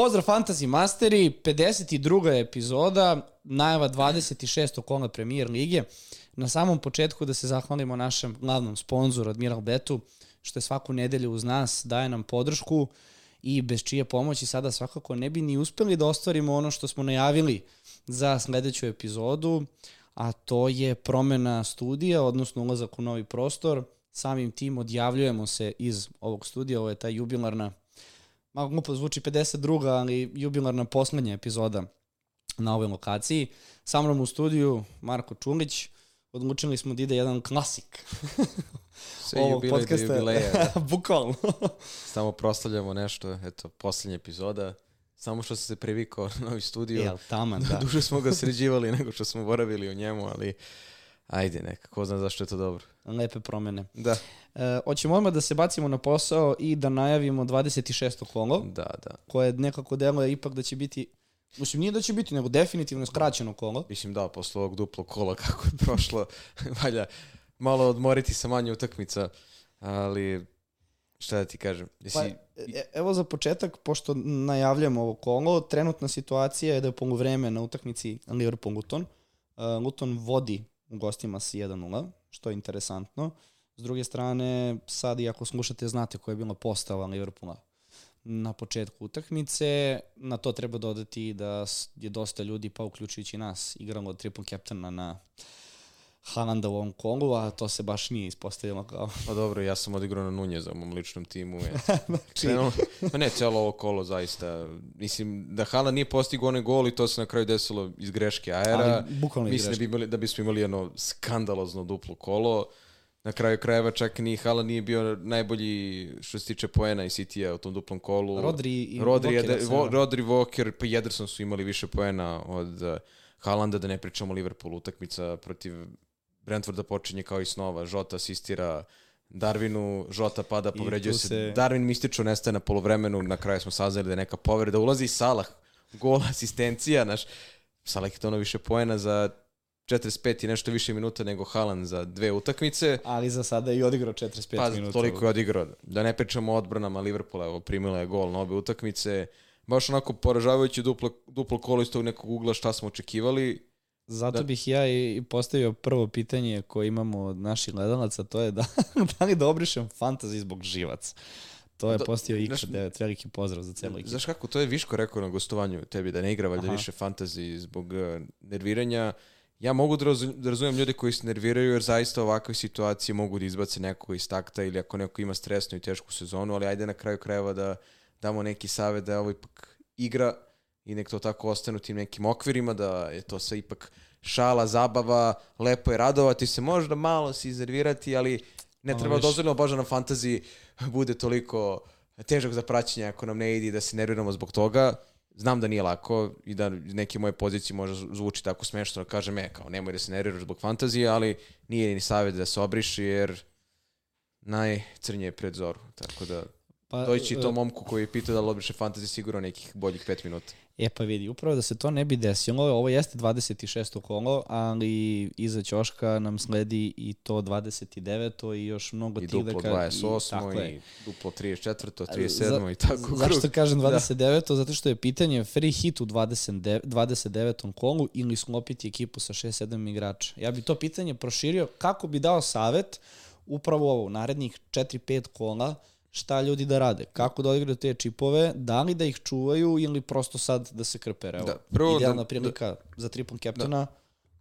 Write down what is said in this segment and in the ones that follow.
Pozdrav Fantasy Masteri, 52. epizoda, najava 26. kola premijer lige. Na samom početku da se zahvalimo našem glavnom sponzoru Admiral Betu, što je svaku nedelju uz nas, daje nam podršku i bez čije pomoći sada svakako ne bi ni uspeli da ostvarimo ono što smo najavili za sledeću epizodu, a to je promena studija, odnosno ulazak u novi prostor. Samim tim odjavljujemo se iz ovog studija, ovo je ta jubilarna malo glupo zvuči 52. ali jubilarna poslednja epizoda na ovoj lokaciji. Sa mnom u studiju Marko Čulić, odlučili smo da ide jedan klasik Sve ovog jubilej podcasta. do jubileja. Da. Bukvalno. Samo proslavljamo nešto, eto, poslednja epizoda. Samo što se privikao na novi studiju. Jel, taman, da. Duže smo ga sređivali nego što smo boravili u njemu, ali ajde neka, ko zna zašto je to dobro. Lepe promene. Da. E, hoćemo odmah da se bacimo na posao i da najavimo 26. kolo. Da, da. Koje nekako deluje ipak da će biti Mislim, nije da će biti, nego definitivno skraćeno kolo. Mislim da, posle ovog duplo kola kako je prošlo, valja malo odmoriti sa manje utakmica, ali šta da ti kažem? Jesi... Pa, e, evo za početak, pošto najavljamo ovo kolo, trenutna situacija je da je vreme na utakmici Liverpool-Luton. Uh, Luton vodi u gostima s 1-0, što je interesantno. S druge strane, sad i ako slušate, znate koja je bila postava Liverpoola na početku utakmice. Na to treba dodati da je dosta ljudi, pa uključujući nas, igralo triple captaina na Haalanda u ovom kolu, a to se baš nije ispostavilo kao... Pa dobro, ja sam odigrao na Nunje za mom ličnom timu. znači... pa ne, celo ovo kolo zaista. Mislim, da Haaland nije postigao onaj gol i to se na kraju desilo iz greške aera. Ali, Mislim da, bi imali, da bismo imali jedno skandalozno duplo kolo. Na kraju krajeva čak ni Hala nije bio najbolji što se tiče poena i City-a u tom duplom kolu. Rodri i Rodri, Walker. Jede, Vo, Rodri, Walker, pa Jederson su imali više poena od uh, Halanda, da ne pričamo Liverpool utakmica protiv Brentforda počinje kao i snova. Žota asistira Darwinu, Žota pada, povređuje se. se. Darwin mistično nestaje na polovremenu, na kraju smo saznali da je neka povreda. Ulazi Salah, gol, asistencija, naš Salah je to ono više poena za 45 i nešto više minuta nego Haaland za dve utakmice. Ali za sada je i odigrao 45 pa, minuta. Pa toliko je odigrao. Da ne pričamo o odbranama Liverpoola, evo primila je gol na obe utakmice. Baš onako poražavajući duplo, duplo kolo iz tog nekog ugla šta smo očekivali. Zato da. bih ja i postavio prvo pitanje koje imamo od naših gledalaca, to je da, da li da obrišem fantasy zbog živac. To je da, postio Ikra, devet, veliki pozdrav za celo ekipu. Znaš kako, to je Viško rekao na gostovanju tebi, da ne igra valjda više fantasy zbog uh, nerviranja ja mogu da, razum, da razumem ljude koji se nerviraju jer zaista ovakve situacije mogu da izbace nekoga iz takta ili ako neko ima stresnu i tešku sezonu, ali ajde na kraju krajeva da damo neki savet da je ovo ipak igra i nek to tako ostane u tim nekim okvirima, da je to sve ipak šala, zabava, lepo je radovati se, možda malo se iznervirati, ali ne treba dozvoljeno Boža na fantaziji bude toliko težak za praćenje ako nam ne ide da se nerviramo zbog toga znam da nije lako i da neke moje pozicije može zvuči tako smešno da kažem, e, kao nemoj da se nerviraš zbog fantazije, ali nije ni savjet da se obriši, jer najcrnije je pred zoru, tako da pa, doći uh, tom momku koji je pitao da li obriše fantazije sigurno nekih boljih pet minuta. E pa vidi, upravo da se to ne bi desilo, ovo jeste 26. kolo, ali iza Ćoška nam sledi i to 29. i još mnogo I tih duplo 28. I, i duplo 34. 37. Za, i tako. Zašto kažem 29. Da. Zato što je pitanje free hit u 29. 29. kolu ili sklopiti ekipu sa 6-7 igrača. Ja bi to pitanje proširio kako bi dao savet upravo ovo, narednih 4-5 kola, šta ljudi da rade, kako da odigraju te čipove, da li da ih čuvaju ili prosto sad da se krpe. Evo, da, prvo idealna da, prilika da, za triple captaina, da.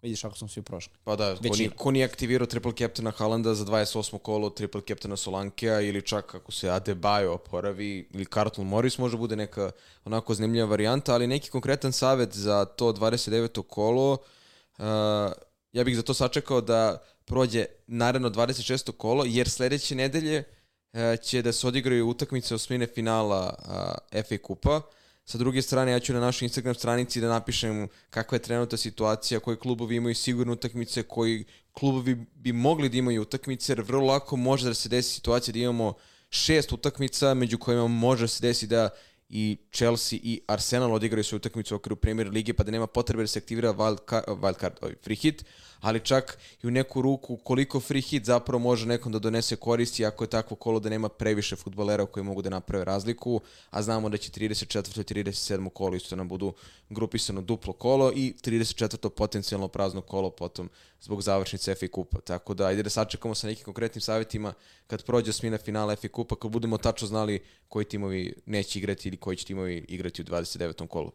vidiš ako smo svi prošli. Pa da, ko, ni, ko nije aktivirao triple captaina Halanda za 28. kolo, triple captaina Solankea ili čak ako se Adebayo oporavi ili Carlton Morris može bude neka onako zanimljiva varijanta, ali neki konkretan savet za to 29. kolo, uh, ja bih za to sačekao da prođe naredno 26. kolo, jer sledeće nedelje će da se odigraju utakmice osmine finala FA Kupa. Sa druge strane, ja ću na našoj Instagram stranici da napišem kakva je trenutna situacija, koji klubovi imaju sigurne utakmice, koji klubovi bi mogli da imaju utakmice, jer vrlo lako može da se desi situacija da imamo šest utakmica, među kojima može da se desi da i Chelsea i Arsenal odigraju svoju utakmicu u okviru Premier Lige, pa da nema potrebe da se aktivira wild card, wild card ovaj, free hit, ali čak i u neku ruku koliko free hit zapravo može nekom da donese koristi ako je takvo kolo da nema previše futbolera koji mogu da naprave razliku, a znamo da će 34. i 37. kolo isto nam budu grupisano duplo kolo i 34. potencijalno prazno kolo potom zbog završnice FA Kupa. Tako da ajde da sačekamo sa nekim konkretnim savjetima kad prođe osmina finala FA Kupa, kad budemo tačno znali koji timovi neće igrati ili koji će timovi igrati u 29. kolu.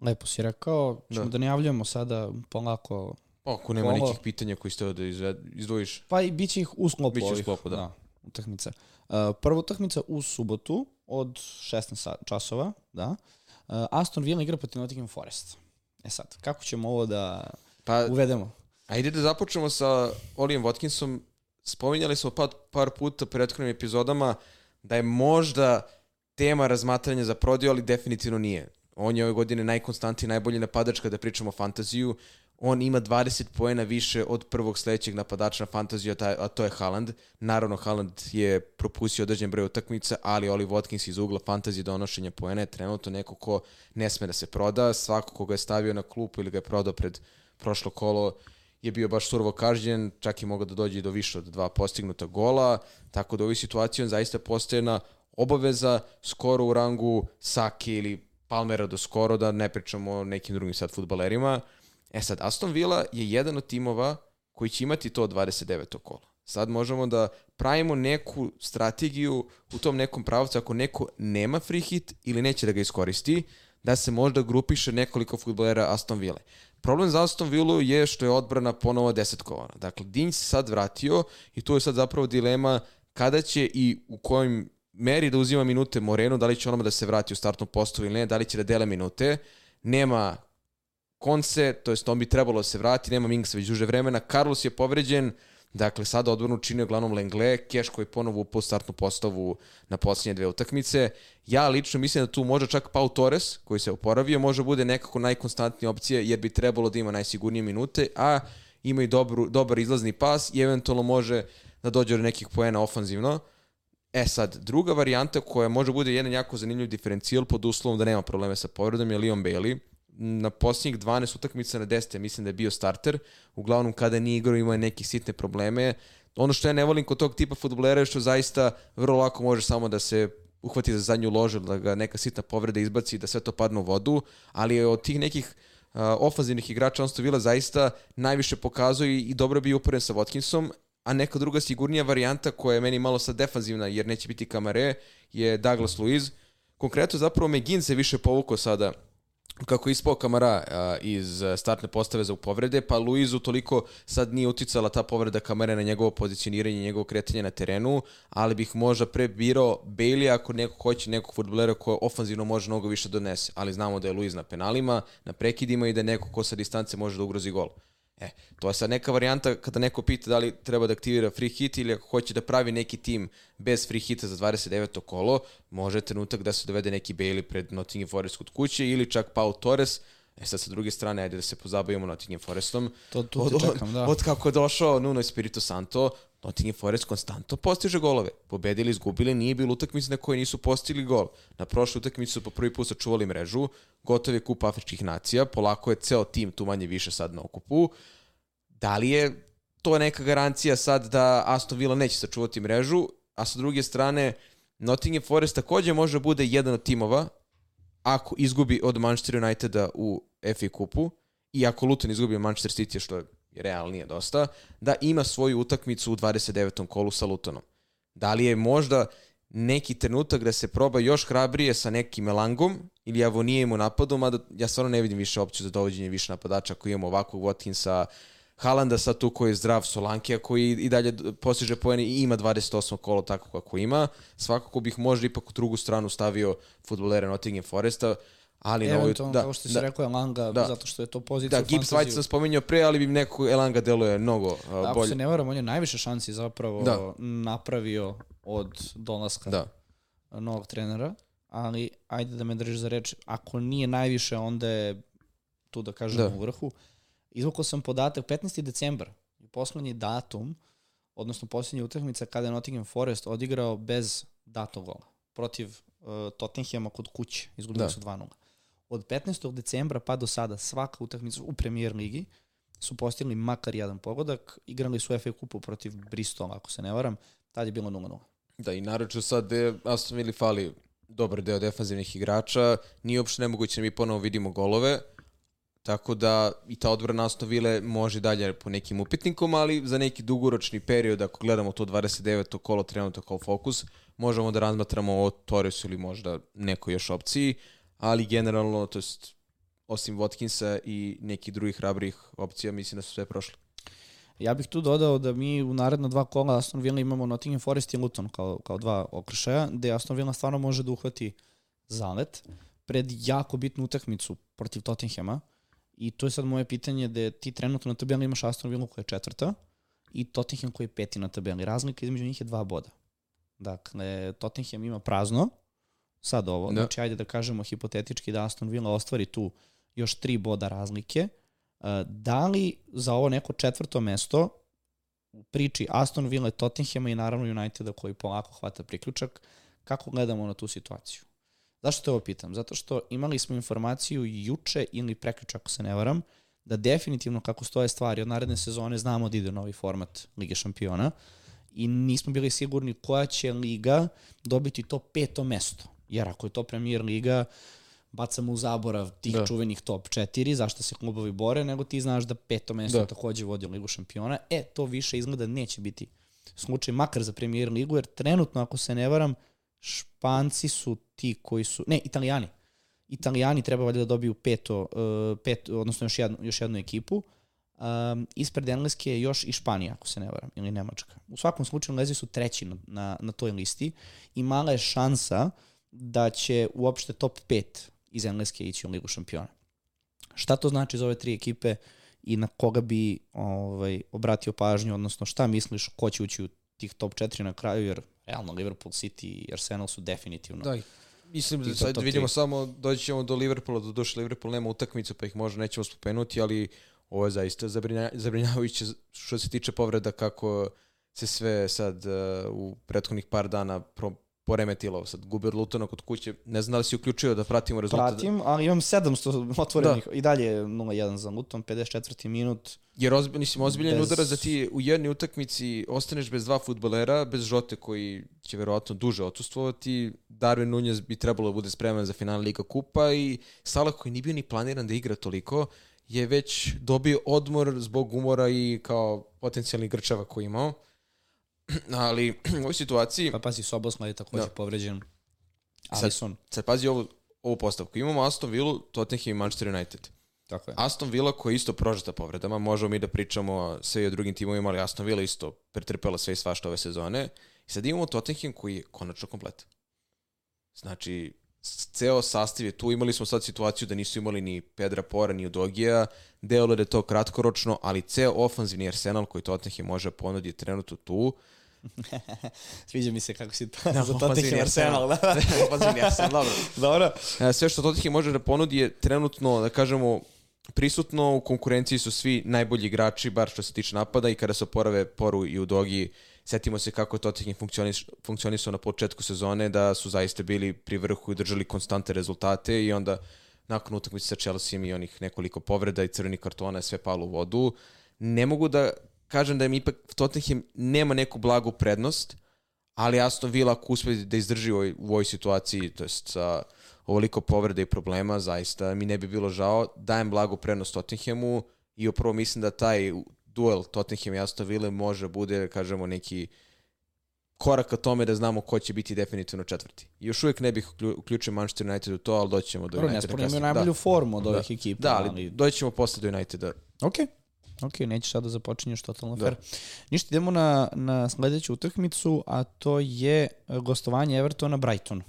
Lepo si rekao, ćemo da, da najavljamo sada polako Ako nema kolo. nekih pitanja koji ste da izved, izdvojiš. Pa i bit će ih u sklopu Biće u sklopu, da. da utakmica. Uh, prva utakmica u subotu od 16 časova, da. Uh, Aston Villa igra protiv Nottingham Forest. E sad, kako ćemo ovo da pa, uvedemo? Ajde da započnemo sa Olijem Watkinsom. Spominjali smo par, par puta prethodnim epizodama da je možda tema razmatranja za prodiju, ali definitivno nije. On je ove godine najkonstantniji, najbolji napadač kada pričamo o fantaziju on ima 20 poena više od prvog sledećeg napadača na fantaziju, a to je Haaland. Naravno, Haaland je propustio određen broj utakmica, ali Oli Watkins iz ugla fantazije donošenja poena je trenutno neko ko ne sme da se proda. Svako ko ga je stavio na klupu ili ga je prodao pred prošlo kolo je bio baš surovo kažnjen, čak i mogao da dođe do više od dva postignuta gola, tako da u ovoj situaciji on zaista postaje na obaveza skoro u rangu Saki ili Palmera do skoro, da ne pričamo o nekim drugim sad futbalerima. E sad, Aston Villa je jedan od timova koji će imati to 29. kolo. Sad možemo da pravimo neku strategiju u tom nekom pravcu ako neko nema free hit ili neće da ga iskoristi, da se možda grupiše nekoliko futbolera Aston Villa. Problem za Aston Villa je što je odbrana ponovo desetkovana. Dakle, Dinj se sad vratio i tu je sad zapravo dilema kada će i u kojim meri da uzima minute Moreno, da li će onoma da se vrati u startnu postavu ili ne, da li će da dele minute. Nema Konce, to jest on bi trebalo da se vrati, nema Mingsa već duže vremena, Carlos je povređen, dakle sada odbranu činio glavnom Lengle, Keš koji ponovo upao startnu postavu na posljednje dve utakmice. Ja lično mislim da tu može čak Pau Torres, koji se oporavio, može bude nekako najkonstantnija opcija, jer bi trebalo da ima najsigurnije minute, a ima i dobru, dobar izlazni pas i eventualno može da dođe do nekih poena ofanzivno. E sad, druga varijanta koja može bude jedan jako zanimljiv diferencijal pod uslovom da nema probleme sa povredom je Leon Bailey na posljednjih 12 utakmica na 10. mislim da je bio starter. Uglavnom kada nije igrao imao neke sitne probleme. Ono što ja ne volim kod tog tipa futbolera je što zaista vrlo lako može samo da se uhvati za zadnju ložu, da ga neka sitna povreda izbaci, da sve to padne u vodu, ali od tih nekih uh, ofanzivnih igrača on Villa zaista najviše pokazuje i dobro bi uporen sa Watkinsom, a neka druga sigurnija varijanta koja je meni malo sad defanzivna jer neće biti kamare je Douglas Luiz. Konkretno zapravo Megin se više povukao sada kako je ispao Kamara a, iz startne postave za povrede, pa Luizu toliko sad nije uticala ta povreda Kamare na njegovo pozicioniranje, njegovo kretanje na terenu, ali bih možda prebirao Bailey ako neko hoće nekog futbolera ko ofanzivno može mnogo više donese, ali znamo da je Luiz na penalima, na prekidima i da je neko ko sa distance može da ugrozi gol. E, to je sad neka varijanta kada neko pita da li treba da aktivira free hit ili ako hoće da pravi neki tim bez free hita za 29. kolo, može trenutak da se dovede neki Bailey pred Nottingham Forest kod kuće ili čak Pau Torres, E sad sa druge strane, ajde da se pozabavimo Nottingham Forestom. To tu te čekam, da. Od kako je došao Nuno Espirito Santo, Nottingham Forest konstantno postiže golove. Pobedili, izgubili, nije bilo utakmice na koje nisu postigli gol. Na prošloj utakmici su po prvi put sačuvali mrežu, gotov je kup afričkih nacija, polako je ceo tim tu manje više sad na okupu. Da li je to neka garancija sad da Aston Villa neće sačuvati mrežu, a sa druge strane Nottingham Forest takođe može bude jedan od timova ako izgubi od Manchester Uniteda u FA kupu i ako Luton izgubi od Manchester City, što je realnije dosta, da ima svoju utakmicu u 29. kolu sa Lutonom. Da li je možda neki trenutak da se proba još hrabrije sa nekim Elangom ili Avonijem u napadu, mada ja stvarno ne vidim više opciju za dovođenje više napadača ako imamo ovakvog Watkinsa, Halanda sad tu koji je zdrav, Solankija koji i dalje postiže pojene i ima 28 kolo tako kako ima. Svakako bih možda ipak u drugu stranu stavio futbolera Nottingham Foresta, ali na ovoj, da, kao što si da, rekao Elanga, da, zato što je to pozicija da, Gibbs White sam spominjao pre, ali bi neko Elanga deluje mnogo uh, da, bolje. Ako se ne varam, on je najviše šansi zapravo da. napravio od dolaska da. novog trenera, ali ajde da me držiš za reč, ako nije najviše, onda je tu da kažem da. u vrhu. Izvukao sam podatak 15. decembar, poslednji datum, odnosno poslednja utakmica kada je Nottingham Forest odigrao bez datog gola protiv uh, Tottenhama kod kuće, izgubili Da. su 2-0. Od 15. decembra pa do sada svaka utakmica u premier ligi su postigli makar jedan pogodak, igrali su FA kupu protiv Bristola, ako se ne varam, tad je bilo 0-0. Da, i naročito sad gde Aston Villa fali dobar deo defanzivnih igrača, nije uopšte nemoguće da mi ponovo vidimo golove, tako da i ta odbrana Aston Ville može dalje po nekim upitnikom, ali za neki dugoročni period, ako gledamo to 29. kolo trenutno kao fokus, možemo da razmatramo o Torresu ili možda nekoj još opciji, ali generalno, to jest osim Watkinsa i nekih drugih hrabrih opcija, mislim da su sve prošle. Ja bih tu dodao da mi u naredna dva kola Aston Villa imamo Nottingham Forest i Luton kao, kao dva okršaja, gde Aston Villa stvarno može da uhvati zalet pred jako bitnu utakmicu protiv Tottenhama i to je sad moje pitanje da ti trenutno na tabeli imaš Aston Villa koja je četvrta i Tottenham koji je peti na tabeli. Razlika između njih je dva boda. Dakle, Tottenham ima prazno, sad ovo, Da. znači ajde da kažemo hipotetički da Aston Villa ostvari tu još tri boda razlike, Uh, da li za ovo neko četvrto mesto u priči Aston Villa, Tottenhama i naravno Uniteda koji polako hvata priključak, kako gledamo na tu situaciju? Zašto te ovo pitam? Zato što imali smo informaciju juče ili preključak, ako se ne varam, da definitivno kako stoje stvari od naredne sezone znamo da ide novi format Lige šampiona i nismo bili sigurni koja će liga dobiti to peto mesto. Jer ako je to premier liga, bacamo u zaborav tih Da. čuvenih top 4, zašto se klubovi bore, nego ti znaš da peto mesto Da. takođe vodi Ligu šampiona. E, to više izgleda neće biti slučaj, makar za premier ligu, jer trenutno, ako se ne varam, Španci su ti koji su, ne, Italijani. Italijani treba valjda da dobiju peto, uh, pet, odnosno još jednu, još jednu ekipu. Um, ispred Engleske je još i Španija, ako se ne varam, ili Nemačka. U svakom slučaju Englezi su treći na, na, na toj listi i mala je šansa da će uopšte top 5 iz Engleske ići u Ligu šampiona. Šta to znači za ove tri ekipe i na koga bi ovaj, obratio pažnju, odnosno šta misliš ko će ući u tih top 4 na kraju, jer realno Liverpool City i Arsenal su definitivno. Da, mislim da sad vidimo tri. samo, doći ćemo do Liverpoola, do duše Liverpool nema utakmicu, pa ih možda nećemo spomenuti, ali ovo je zaista zabrinja, zabrinjavajuće što se tiče povreda kako se sve sad uh, u prethodnih par dana pro, poremetilo. Sad gube od Lutona kod kuće. Ne znam da li si uključio da pratimo rezultat. Pratim, ali imam 700 otvorenih. Da. I dalje je 0-1 za Luton, 54. minut. Jer ozbilj, mislim, ozbiljan Bez- udarac da ti u jednoj utakmici ostaneš bez dva futbolera, bez Žote koji će verovatno duže odsustvovati, Darwin Nunez bi trebalo da bude spreman za final Liga Kupa i Salah koji nije bio ni planiran da igra toliko, je već dobio odmor zbog umora i kao potencijalnih grčava koji imao. Ali u ovoj situaciji, Pa pazi, Soboslaj je takođe Da. povređen. Sad- Alisson. sad pazi ovu, ovu postavku. Imamo Aston Villa, Tottenham i Manchester United. Tako je. Aston Villa koja je isto prožeta povredama, možemo mi da pričamo sve i o drugim timovima, ali Aston Villa isto pretrpela sve i svašta ove sezone. I sad imamo Tottenham koji je konačno komplet. Znači, ceo sastav je tu, imali smo sad situaciju da nisu imali ni Pedra Pora, ni Udogija, delo da je to kratkoročno, ali ceo ofanzivni arsenal koji Tottenham može ponudi je trenutno tu. Sviđa mi se kako si to Da, za Tottenham Arsenal. Da. Ofanzivni arsenal, dobro. Dobro. E, sve što Tottenham može da ponudi je trenutno, da kažemo, prisutno, u konkurenciji su svi najbolji igrači, bar što se tiče napada i kada se oporave Poru i Udogi, setimo se kako je Tottenham funkcionis, funkcionisao na početku sezone, da su zaista bili pri vrhu i držali konstante rezultate i onda nakon utakmice sa Chelsea i onih nekoliko povreda i crvenih kartona je sve palo u vodu. Ne mogu da kažem da im ipak Tottenham nema neku blagu prednost, ali Aston Villa ako uspe da izdrži u ovoj, u ovoj situaciji, to jest sa ovoliko povreda i problema, zaista mi ne bi bilo žao. Dajem blagu prednost Tottenhamu i upravo mislim da taj duel Tottenham i Aston Villa može bude, kažemo, neki korak ka tome da znamo ko će biti definitivno četvrti. Još uvijek ne bih uklju- uključio Manchester United u to, ali doći ćemo do Dobro, Uniteda nesporno imaju najbolju Da. formu od Da. ovih ekipa. Da, ali doći ćemo posle do Uniteda. Ok. Ok, nećeš sada da započinješ totalno Da. fair. Ništa, idemo na, na sledeću utakmicu, a to je e, gostovanje Evertona Brighton.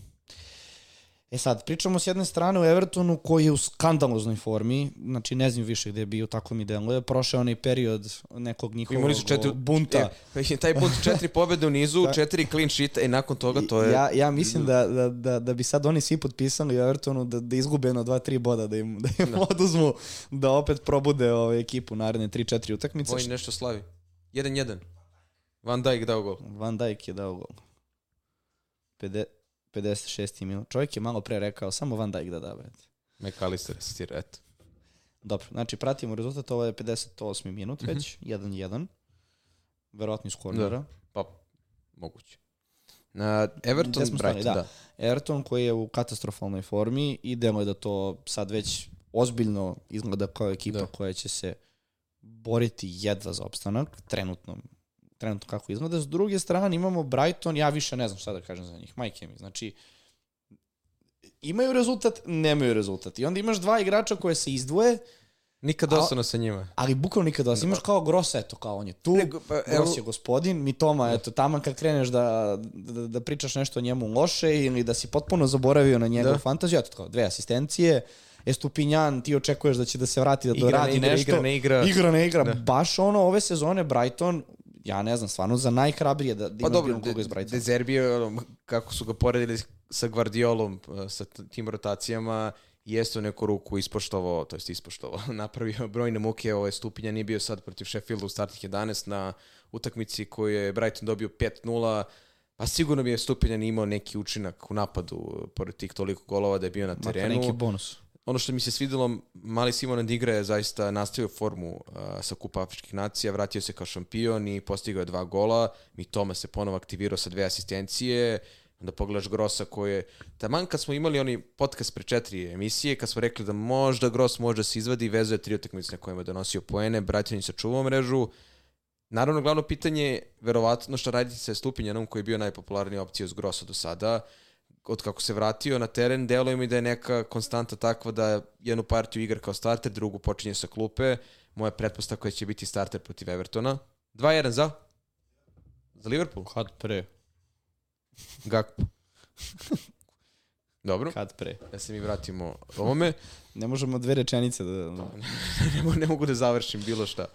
E sad, pričamo s jedne strane o Evertonu koji je u skandaloznoj formi, znači ne znam više gde je bio, tako mi deluje, prošao onaj period nekog njihovog Imali su četiri, bunta. E, taj bunt četiri pobede u nizu, četiri clean sheet, i nakon toga to je... Ja, ja mislim da, da, da, da bi sad oni svi potpisali u Evertonu da, da izgube jedno dva, tri boda, da im, da im Da. oduzmu, da opet probude ove ekipu naredne 3-4 utakmice. Vojni nešto slavi. 1-1. Van Dijk dao gol. Van Dijk je dao gol. Pede, 56. minut. Čovjek je malo pre rekao, samo Van Dijk da da, brate. McAllister asistira, eto. Dobro, znači pratimo rezultat, ovo je 58. minut već, 1-1. Verovatno iz kornera. Pa, moguće. Na Everton? Brighton, Da. da. Everton koji je u katastrofalnoj formi i delo je da to sad već ozbiljno izgleda kao ekipa Da. koja će se boriti jedva za opstanak, trenutno, trenutno kako izgleda. S druge strane imamo Brighton, ja više ne znam šta da kažem za njih, majke mi. Znači, imaju rezultat, nemaju rezultat. I onda imaš dva igrača koje se izdvoje, Nikad dosadno sa njima. ali bukvalno nikada osim. Imaš kao Gross, eto, kao on je tu, Nego, pa, evo- Gross je gospodin, mi Toma, eto, taman kad kreneš da, da, da pričaš nešto o njemu loše ili da si potpuno zaboravio na njegov Da. fantaziju, eto, kao dve asistencije, Estupinjan, ti očekuješ da će da se vrati, da Igra, doradi ne igra, nešto. igra, ne igra. Igra, ne igra. Da. Baš ono, ove sezone Brighton, ja ne znam, stvarno za najhrabrije da, da Pa dobro, bilo koga iz Brightona. De Zerbi, je, kako su ga poredili sa Guardiolom, uh, sa tim rotacijama, jeste u neku ruku ispoštovao, to jest ispoštovao, napravio brojne muke, ovaj stupinja nije bio sad protiv Sheffielda u startih 11 na utakmici koju je Brighton dobio 5-0, pa sigurno bi je Stupinjan imao neki učinak u napadu, uh, pored tih toliko golova da je bio na terenu. neki bonus. Ono što mi se svidelo, mali Simon Andigra je zaista nastavio formu uh, sa Kupa Afričkih nacija, vratio se kao šampion i postigao je dva gola. Mi Toma se ponovo aktivirao sa dve asistencije. Onda pogledaš Grossa koji je... Taman kad smo imali oni podcast pre četiri emisije, kad smo rekli da možda Gross može da se izvadi, vezuje tri utakmice na kojima je donosio poene, je sačuvao mrežu. Naravno, glavno pitanje je verovatno što raditi sa Stupinjanom koji je bio najpopularnija opcija uz Grossa do sada od kako se vratio na teren, deluje mi da je neka konstanta takva da jednu partiju igra kao starter, drugu počinje sa klupe. Moja pretpostavka je da će biti starter protiv Evertona. 2-1 za? Za Liverpool? Kad pre? Gakpo. Dobro, Kad pre? da se mi vratimo ovome. Ne možemo dve rečenice da... ne, mogu, ne mogu da završim bilo šta.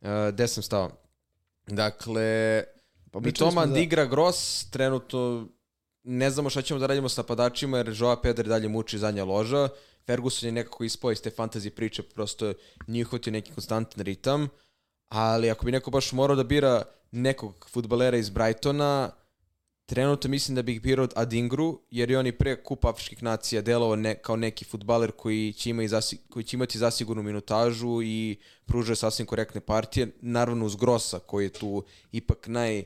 Uh, gde sam stao? Dakle, Pa Mi pričali smo Toma da- Digra Gross trenutno ne znamo šta ćemo da radimo s napadačima jer Joa Pedro dalje muči zadnja loža. Ferguson je nekako ispao iz te fantasy priče, prosto nije uhvatio neki konstantan ritam. Ali ako bi neko baš morao da bira nekog futbalera iz Brightona, trenutno mislim da bih birao Adingru, jer je on i pre Kupa Afričkih nacija delovao ne, kao neki futbaler koji će, ima i zasi, koji će imati zasigurnu minutažu i pružuje sasvim korektne partije. Naravno uz Grossa koji je tu ipak naj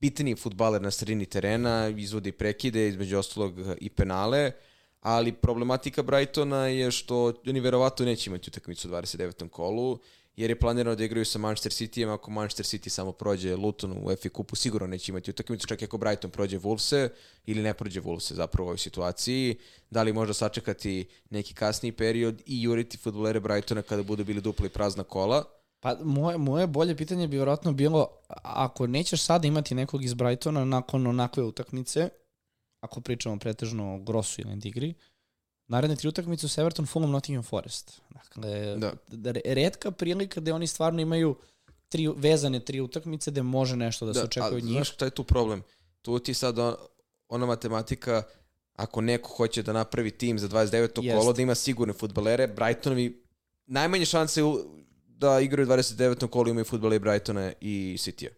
bitniji futbaler na sredini terena, izvodi prekide, između ostalog i penale, ali problematika Brightona je što oni verovatno neće imati utakmicu u 29. kolu, jer je planirano da igraju sa Manchester Cityjem, ako Manchester City samo prođe Luton u FA kupu, sigurno neće imati utakmicu, čak i ako Brighton prođe Wolvese ili ne prođe Wolvese zapravo u ovoj situaciji, da li možda sačekati neki kasniji period i juriti futbolere Brightona kada budu bili dupli prazna kola. Pa moje, moje bolje pitanje bi vjerojatno bilo, ako nećeš sada imati nekog iz Brightona nakon onakve utakmice, ako pričamo pretežno o Grossu ili Digri, naredne tri utakmice su Everton, Fulham, Nottingham Forest. Dakle, Da. da. redka prilika gde oni stvarno imaju tri, vezane tri utakmice gde može nešto da, se očekuje od njih. Znaš šta je tu problem? Tu ti sad on, ona matematika, ako neko hoće da napravi tim za 29. Jest. kolo, da ima sigurne futbalere, Brightonovi najmanje šanse u, da igraju u 29. kolu imaju futbaleri Brightona i Citya.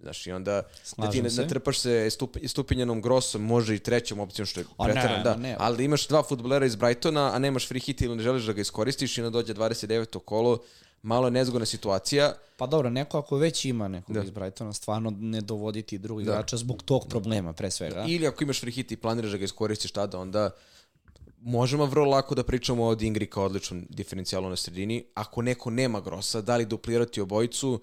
Znaš, i onda da ti Slažem ne, se. natrpaš se stup, stupinjenom grosom, može i trećom opcijom, što je preterano, da. ne. Ali da imaš dva futbolera iz Brightona, a nemaš free hit ili ne želiš da ga iskoristiš i onda dođe 29. kolo, malo nezgodna situacija. Pa dobro, neko ako već ima nekog Da. iz Brightona, stvarno ne dovoditi drugog Da. igrača zbog tog problema pre svega. Ili ako imaš free hit i planiraš da ga iskoristiš tada, onda možemo vrlo lako da pričamo o Dingri kao odličnom diferencijalu na sredini. Ako neko nema grosa, da li duplirati obojicu,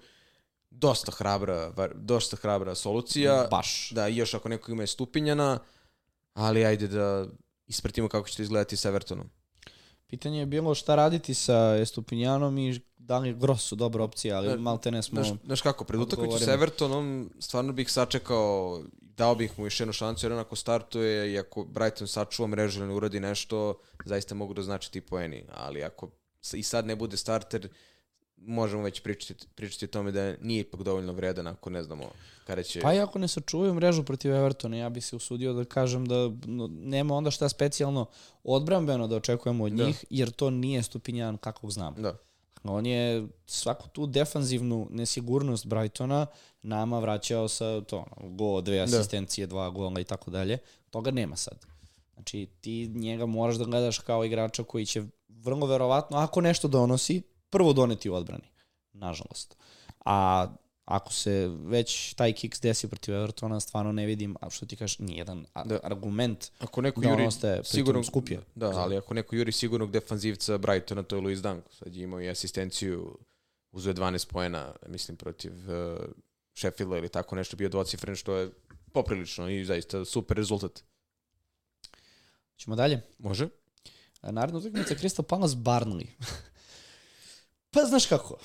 dosta hrabra, dosta hrabra solucija. Baš. Da, i još ako neko ima je stupinjana, ali ajde da ispratimo kako će to izgledati sa Evertonom. Pitanje je bilo šta raditi sa Estupinjanom i da li je Grosso dobra opcija, ali Ne, malte ne smo... Znaš, znaš kako, pred utakmicu sa. Evertonom stvarno bih sačekao, dao bih mu još jednu šansu, jer on ako startuje i ako Brighton sačuva mrežu ili ne uradi nešto, zaista mogu da značiti i poeni. Ali ako i sad ne bude starter, možemo već pričati, pričati o tome da nije ipak dovoljno vredan ako ne znamo kada će... Pa i ako ne sačuvaju mrežu protiv Evertona, ja bih se usudio da kažem da nema onda šta specijalno odbrambeno da očekujemo od Da. njih, jer to nije Stupinjan kakvog znamo. Da. On je svaku tu defanzivnu nesigurnost Brightona nama vraćao sa to, go, dve asistencije, da. dva gola i tako dalje. Toga nema sad. Znači, ti njega moraš da gledaš kao igrača koji će vrlo verovatno, ako nešto donosi, prvo doneti u odbrani. Nažalost. A ako se već taj kiks desi protiv Evertona, stvarno ne vidim, a što ti kažeš, nijedan da. argument ako neko da juri sigurno skupije. Da, ali ako neko juri sigurnog defanzivca Brightona, to je Luis Danko. Sad je imao i asistenciju, uzeo 12 poena, mislim, protiv uh, Sheffielda ili tako nešto, bio dvocifren, što je poprilično i zaista super rezultat. Ćemo dalje? Može. Naredna utakmica Crystal Palace Barnley. Pa znaš kako.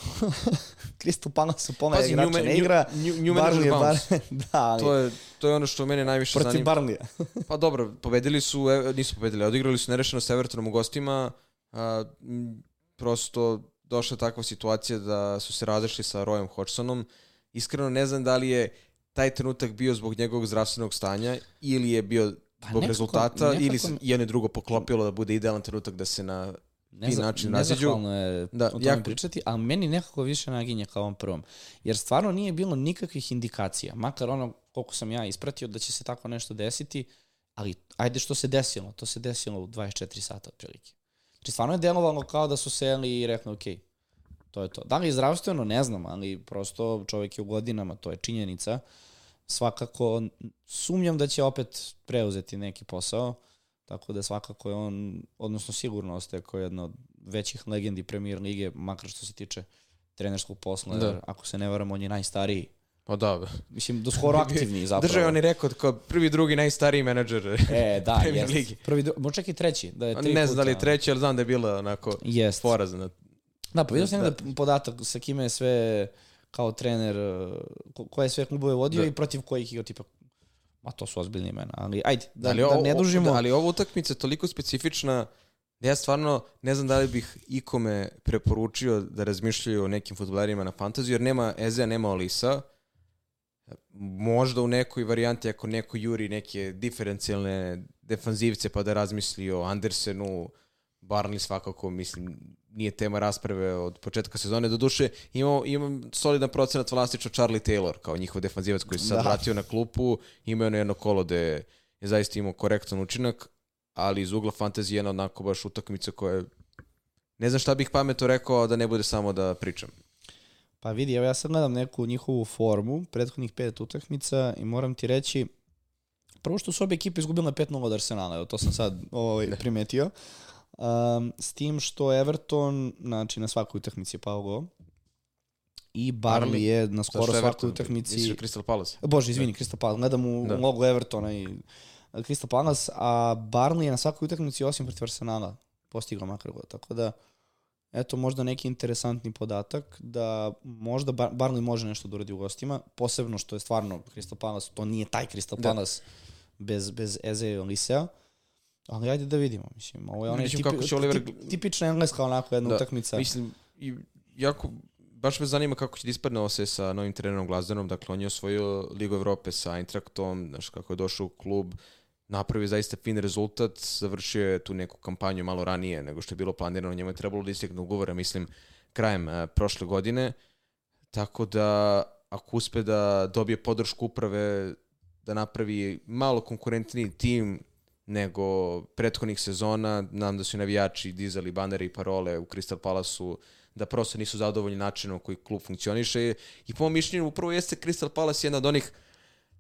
Crystal Palace u pome igrača ne igra. New, new Barnley je bar... da, ali... to, je, to je ono što mene najviše Protiv zanima. Protiv Barnleya. pa dobro, pobedili su, e, nisu pobedili, odigrali su nerešeno s Evertonom u gostima. A, prosto došla takva situacija da su se različili sa Royom Hodgsonom. Iskreno ne znam da li je taj trenutak bio zbog njegovog zdravstvenog stanja ili je bio pa zbog nekako, rezultata nekako, ili se jedno i drugo poklopilo da bude idealan trenutak da se na ne za, način raziđu. je da, o tome jako... pričati, ali meni nekako više naginje kao ovom prvom. Jer stvarno nije bilo nikakvih indikacija, makar ono koliko sam ja ispratio da će se tako nešto desiti, ali ajde što se desilo, to se desilo u 24 sata otprilike. Znači stvarno je delovalo kao da su seli i rekli, ok, to je to. Da li je zdravstveno, ne znam, ali prosto čovjek je u godinama, to je činjenica. Svakako sumnjam da će opet preuzeti neki posao Tako da svakako je on, odnosno sigurno ostaje kao jedna od većih legendi premier lige, makar što se tiče trenerskog posla, da. jer ako se ne varam, on je najstariji Pa da. Mislim, do skoro aktivni zapravo. Držao on je rekao kao prvi, drugi, najstariji menadžer e, da, Premier Ligi. Prvi, mo čak i treći. Da je tri ne znam da li je treći, ali znam da je bila onako jest. porazna. Da, pa vidio sam da. da podatak sa kime je sve kao trener, ko, koje sve klubove vodio da. i protiv kojih igrao tipa Ma to su ozbiljni imena, ali ajde, da, ali da ne dužimo. Da, ali ova utakmica je toliko specifična da ja stvarno ne znam da li bih ikome preporučio da razmišljaju o nekim futbolerima na fantaziju, jer nema Ezea, nema Olisa. Možda u nekoj varijanti ako neko juri neke diferencijalne defanzivce pa da razmisli o Andersenu, Barnley svakako, mislim, nije tema rasprave od početka sezone. Doduše, imamo, imam solidan procenat vlastiča Charlie Taylor, kao njihov defanzivac koji se sad da. vratio na klupu. Ima ono jedno kolo gde je zaista imao korektan učinak, ali iz ugla fantazije jedna onako baš utakmica koja je... Ne znam šta bih pameto rekao da ne bude samo da pričam. Pa vidi, evo ja sad gledam neku njihovu formu, prethodnih pet utakmica i moram ti reći, prvo što su obje ekipe izgubile 5-0 od Arsenala, evo to sam sad ovaj, primetio. Um, s tim što Everton, znači na svakoj utakmici je pao gol. I Barley je na skoro svakoj utakmici... Misliš Crystal Palace? Bože, izvini, Crystal Palace. Gledam u da. logo Evertona i Crystal Palace, a Barley je na svakoj utakmici osim protiv Arsenala postigao makar gol. Tako da, eto možda neki interesantni podatak da možda Bar Barley može nešto da uradi u gostima, posebno što je stvarno Crystal Palace, to nije taj Crystal da. Palace da. bez, bez Eze i Olisea. Ali ajde da vidimo, mislim. Ovo je onaj tipi, kako će Oliver... tipična engleska onako jedna da, utakmica. Mislim, i jako, baš me zanima kako će da ispadne ovo se sa novim trenerom Glazdenom. Dakle, on je osvojio Ligu Evrope sa Eintraktom, znaš, kako je došao u klub, napravio zaista fin rezultat, završio je tu neku kampanju malo ranije nego što je bilo planirano. Njemu je trebalo da istigne ugovora, mislim, krajem uh, prošle godine. Tako da, ako uspe da dobije podršku uprave, da napravi malo konkurentniji tim, nego prethodnih sezona. Nam da su navijači dizali banere i parole u Crystal Palace-u da prosto nisu zadovoljni načinom koji klub funkcioniše i po mojom mišljenju upravo jeste Crystal Palace jedna od onih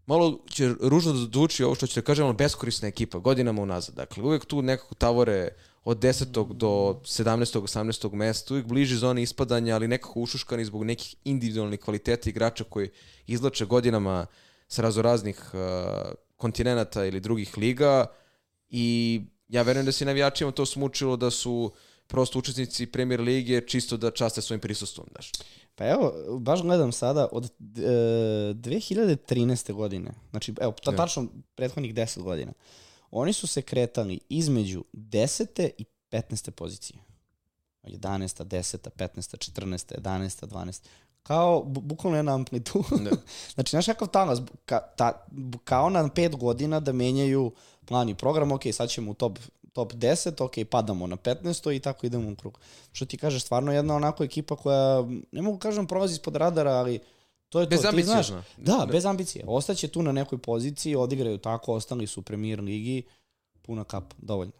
malo će ružno da zvuči ovo što će da kažem, ono beskorisna ekipa, godinama unazad. Dakle, uvek tu nekako tavore od 10. do 17. 18. mesta, uvijek bliži zoni ispadanja, ali nekako ušuškani zbog nekih individualnih kvaliteta igrača koji izlače godinama sa razoraznih uh, kontinenta ili drugih liga. Uh, i ja verujem da se navijačima to smučilo da su prosto učesnici Premier Lige čisto da časte svojim prisustvom, daš. Pa evo, baš gledam sada od e, 2013. godine, znači evo, ta, tačno prethodnih 10 godina, oni su se kretali između 10. i 15. pozicije. 11. 10. 15. 14. 11. 12 kao bu, bukvalno jedna amplituda. Da. znači, znaš kakav talas, ka, ta, kao na pet godina da menjaju plan i program, ok, sad ćemo u top, top 10, ok, padamo na 15 i tako idemo u krug. Što ti kažeš, stvarno jedna onako ekipa koja, ne mogu kažem prolazi ispod radara, ali to je Bez to. Ti znaš, da, bez ambicije. Ostaće tu na nekoj poziciji, odigraju tako, ostali su u premier ligi, puna kapa, dovoljno.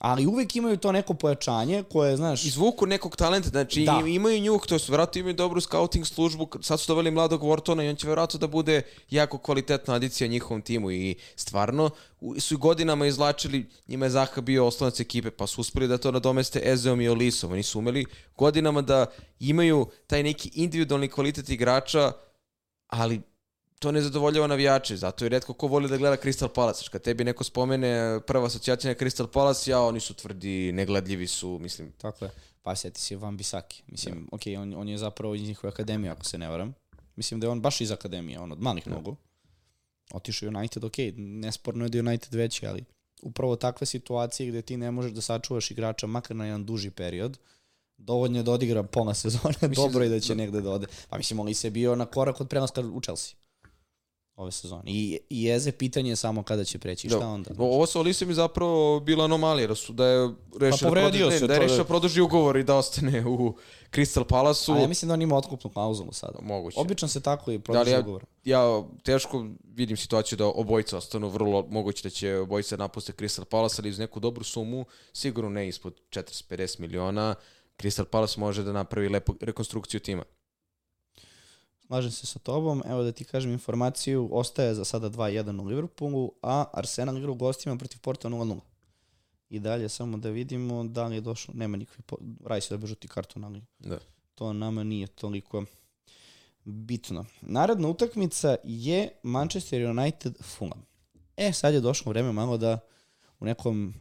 Ali uvek imaju to neko pojačanje koje, znaš, izvuku nekog talenta, znači Da. imaju njuh, to su verovatno imaju dobru scouting službu, sad su doveli mladog Wortona i on će verovatno da bude jako kvalitetna adicija njihovom timu i stvarno su godinama izlačili, njima je Zaha bio oslonac ekipe, pa su uspeli da to nadomeste Ezeom i Olisom, oni su umeli godinama da imaju taj neki individualni kvalitet igrača, ali to ne zadovoljava navijače, zato je redko ko voli da gleda Crystal Palace. Kad tebi neko spomene prva asocijacija na Crystal Palace, ja, oni su tvrdi, negledljivi su, mislim, Tako je. Pa sjeti se Van Bisaki. Mislim, ok, on, on je zapravo iz njihove akademije, ako se ne varam. Mislim da je on baš iz akademije, on od malih nogu. Otišao u United, ok, nesporno je da United veći, ali upravo takve situacije gde ti ne možeš da sačuvaš igrača makar na jedan duži period, dovoljno je da odigra pola sezone, dobro je da će negde da ode. Pa mislim, on se bio na korak od prelaska u Chelsea ove sezone. I, i jeze pitanje je samo kada će preći. Šta Da. onda? O- Ovo sa Olisom je zapravo bila anomalija, da, su, da je rešio Pa da, produži, se, da je rešio da produži ugovor i da ostane u Crystal Palace-u. A ja mislim da on ima otkupnu klauzulu sada. Moguće. Obično se tako i Da, produži ali ja, ugovor. ja teško vidim situaciju da obojica ostanu, vrlo moguće da će obojica napuste Crystal Palace, ali uz neku dobru sumu, sigurno ne ispod 40-50 miliona, Crystal Palace može da napravi lepu rekonstrukciju tima. Slažem se sa tobom. Evo da ti kažem informaciju, ostaje za sada 2-1 u Liverpoolu, a Arsenal igra u gostima protiv Porta 0-0. I dalje samo da vidimo da li je došlo, nema nikakvi, po... Raj se da žuti karton, ali Da. to nama nije toliko bitno. Naredna utakmica je Manchester United Fulham. E, sad je došlo vreme malo da u nekom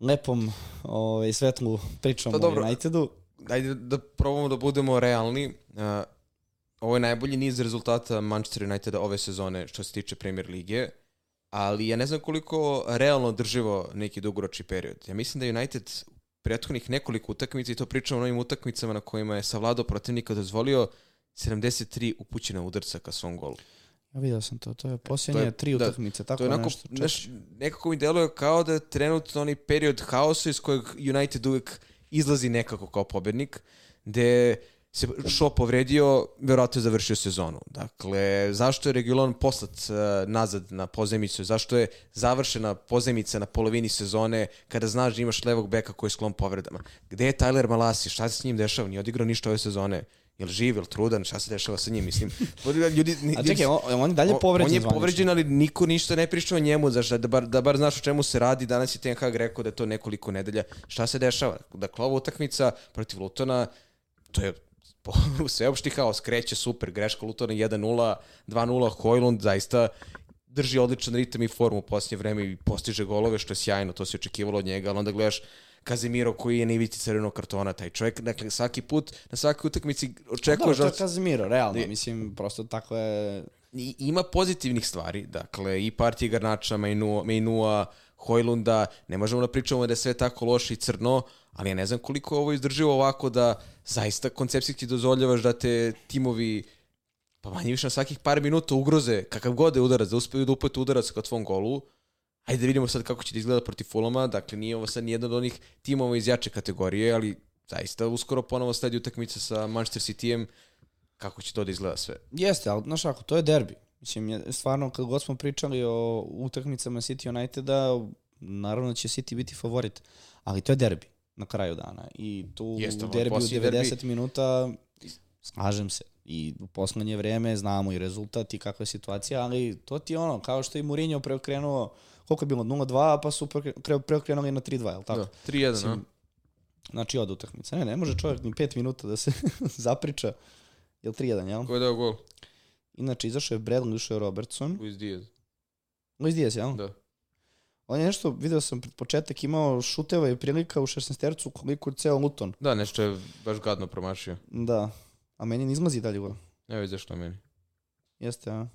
lepom ovaj, svetlu pričamo Pa o. Unitedu. Ajde da probamo da budemo realni. Uh, ovo je najbolji niz rezultata Manchester Uniteda ove sezone što se tiče Premier Lige, ali ja ne znam koliko realno drživo neki dugoročni period. Ja mislim da United prethodnih nekoliko utakmica, i to pričamo o novim utakmicama na kojima je savladao protivnika dozvolio 73 upućena udarca ka svom golu. Ja vidio sam to, to je posljednje To je- tri da, utakmice, tako to je onako, nešto. znaš, nekako mi deluje kao da je trenutno onaj period haosa iz kojeg United uvek izlazi nekako kao pobednik, gde se Shaw povredio, verovatno je završio sezonu. Dakle, zašto je Regulon poslat uh, nazad na pozemicu? Zašto je završena pozemica na polovini sezone kada znaš da imaš levog beka koji je sklon povredama? Gde je Tyler Malasi? Šta se s njim dešava? Nije odigrao ništa ove sezone. Jel živ, jel trudan? Šta se dešava sa njim? Mislim, ljudi, A čekaj, on, on je dalje povređen On je zvanično. povređen, ali niko ništa ne priča o njemu, znaš, da bar, da bar znaš o čemu se radi. Danas je Ten Hag rekao da je to nekoliko nedelja. Šta se dešava? Dakle, ova utakmica protiv Lutona, to je sveopšti haos, kreće super, greška Lutona 1-0, 2-0, Hojlund zaista drži odličan ritam i formu u posljednje vreme i postiže golove, što je sjajno, to se očekivalo od njega, ali onda gledaš Kazimiro koji je na ivici crvenog kartona, taj čovjek, dakle, svaki put, na svakoj utakmici očekuješ to da je Kazimiro, realno, mislim, prosto tako je... I- ima pozitivnih stvari, dakle, i partije Garnača, Mainua, Mainua Hojlunda, ne možemo da pričamo da je sve tako loše i crno, ali ja ne znam koliko je ovo izdrživo ovako da zaista koncepcijski dozvoljavaš da te timovi pa manje više na svakih par minuta ugroze kakav god je udarac, da uspeju da upete udarac ka tvom golu. Ajde da vidimo sad kako će da izgleda protiv Fulama, dakle nije ovo sad nijedno od onih timova iz jače kategorije, ali zaista uskoro ponovo sledi utakmica sa Manchester Cityjem, kako će to da izgleda sve. Jeste, ali znaš ako, to je derbi. Mislim, stvarno, kad god smo pričali o utakmicama City Uniteda, naravno da će City biti favorit, ali to je derbi na kraju dana. I tu Jeste, u derbiju posljednji 90 derbi. minuta, slažem se. I u poslednje vreme znamo i rezultat i kakva je situacija, ali to ti je ono, kao što je Mourinho preokrenuo, koliko je bilo, 0-2, pa su preokre- preokrenuli na 3-2, je li tako? Da, 3-1, a? Mislim, Znači od utakmice. Ne, ne može čovjek ni 5 minuta da se zapriča. Jel 3-1, jel? Ko je dao gol? Inače, izašao je Bradley, izašao je Robertson. Luis Diaz. Luis Diaz, jel? Da. On je nešto, video sam pred početak, imao šuteva i prilika u 16 tercu koliko ceo Luton. Da, nešto je baš gadno promašio. Da. A meni ne izmazi dalje gol. Evo je zašto meni. Jeste, a?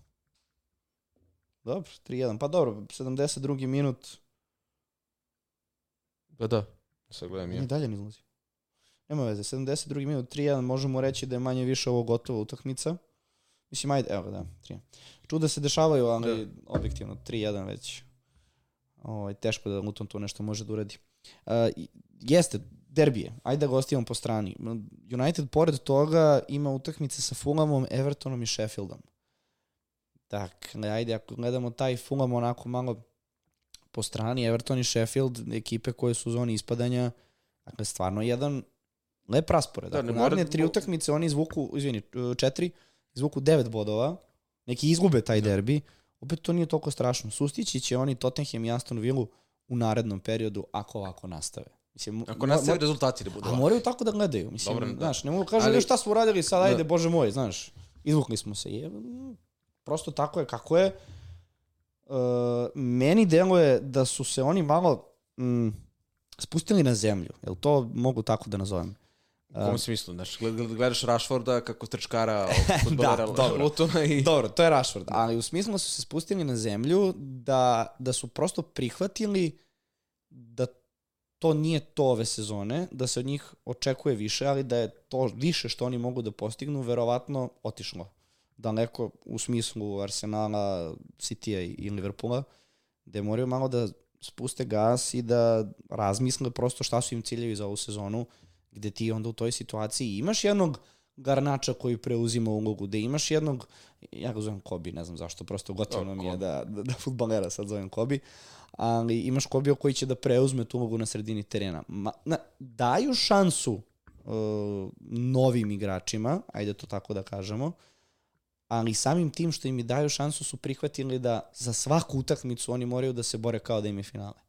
Dobro, 3-1. Pa dobro, 72. minut. Pa da, sad gledam Ja. I dalje ne izlazi. Nema veze, 72. minut, 3-1, možemo reći da je manje više ovo gotova utakmica. Mislim, ajde, evo da, 3 Čuda se dešavaju, ali objektivno, 3-1 već. Ovaj, teško da Luton to nešto može da uradi. Uh, jeste, derbije. Ajde da ga ostavimo po strani. United, pored toga, ima utakmice sa Fulhamom, Evertonom i Sheffieldom. Dakle, ajde, ako gledamo taj Fulham onako malo po strani, Everton i Sheffield, ekipe koje su u zoni ispadanja, dakle, stvarno jedan lep raspored. Da, dakle, naredne tri utakmice, oni izvuku, izvini, četiri, izvuku devet bodova, neki izgube taj da. Opet to nije toliko strašno. Sustići će oni Tottenham i Aston Villa u narednom periodu ako ovako nastave. Mislim, Ako nastave rezultati da budu A moraju tako da gledaju. Mislim, Dobro, da. znaš, ne mogu kažu Ali... šta smo uradili sad, ajde, da. bože moj, znaš, izvukli smo se. Je, prosto tako je kako je. Uh, meni deluje da su se oni malo mm, spustili na zemlju. Jel to mogu tako da nazovem? U kom smislu? Znaš, gledaš Rashforda kako trčkara futbolera da, dobro. Lutona i... Dobro, to je Rashford, ali u smislu da su se spustili na zemlju da, da su prosto prihvatili da to nije to ove sezone, da se od njih očekuje više, ali da je to više što oni mogu da postignu, verovatno otišlo daleko u smislu Arsenala, City-a i Liverpoola, gde moraju malo da spuste gas i da razmisle prosto šta su im ciljevi za ovu sezonu, gde ti onda u toj situaciji imaš jednog Garnača koji preuzima ulogu, da imaš jednog, ja ga zovem Kobi, ne znam zašto, prosto gotivno mi je da, da, da futbalera sad zovem Kobi, ali imaš Kobio koji će da preuzme tu ulogu na sredini terena. Ma, na, daju šansu uh, novim igračima, ajde to tako da kažemo, ali samim tim što im daju šansu su prihvatili da za svaku utakmicu oni moraju da se bore kao da im je finale.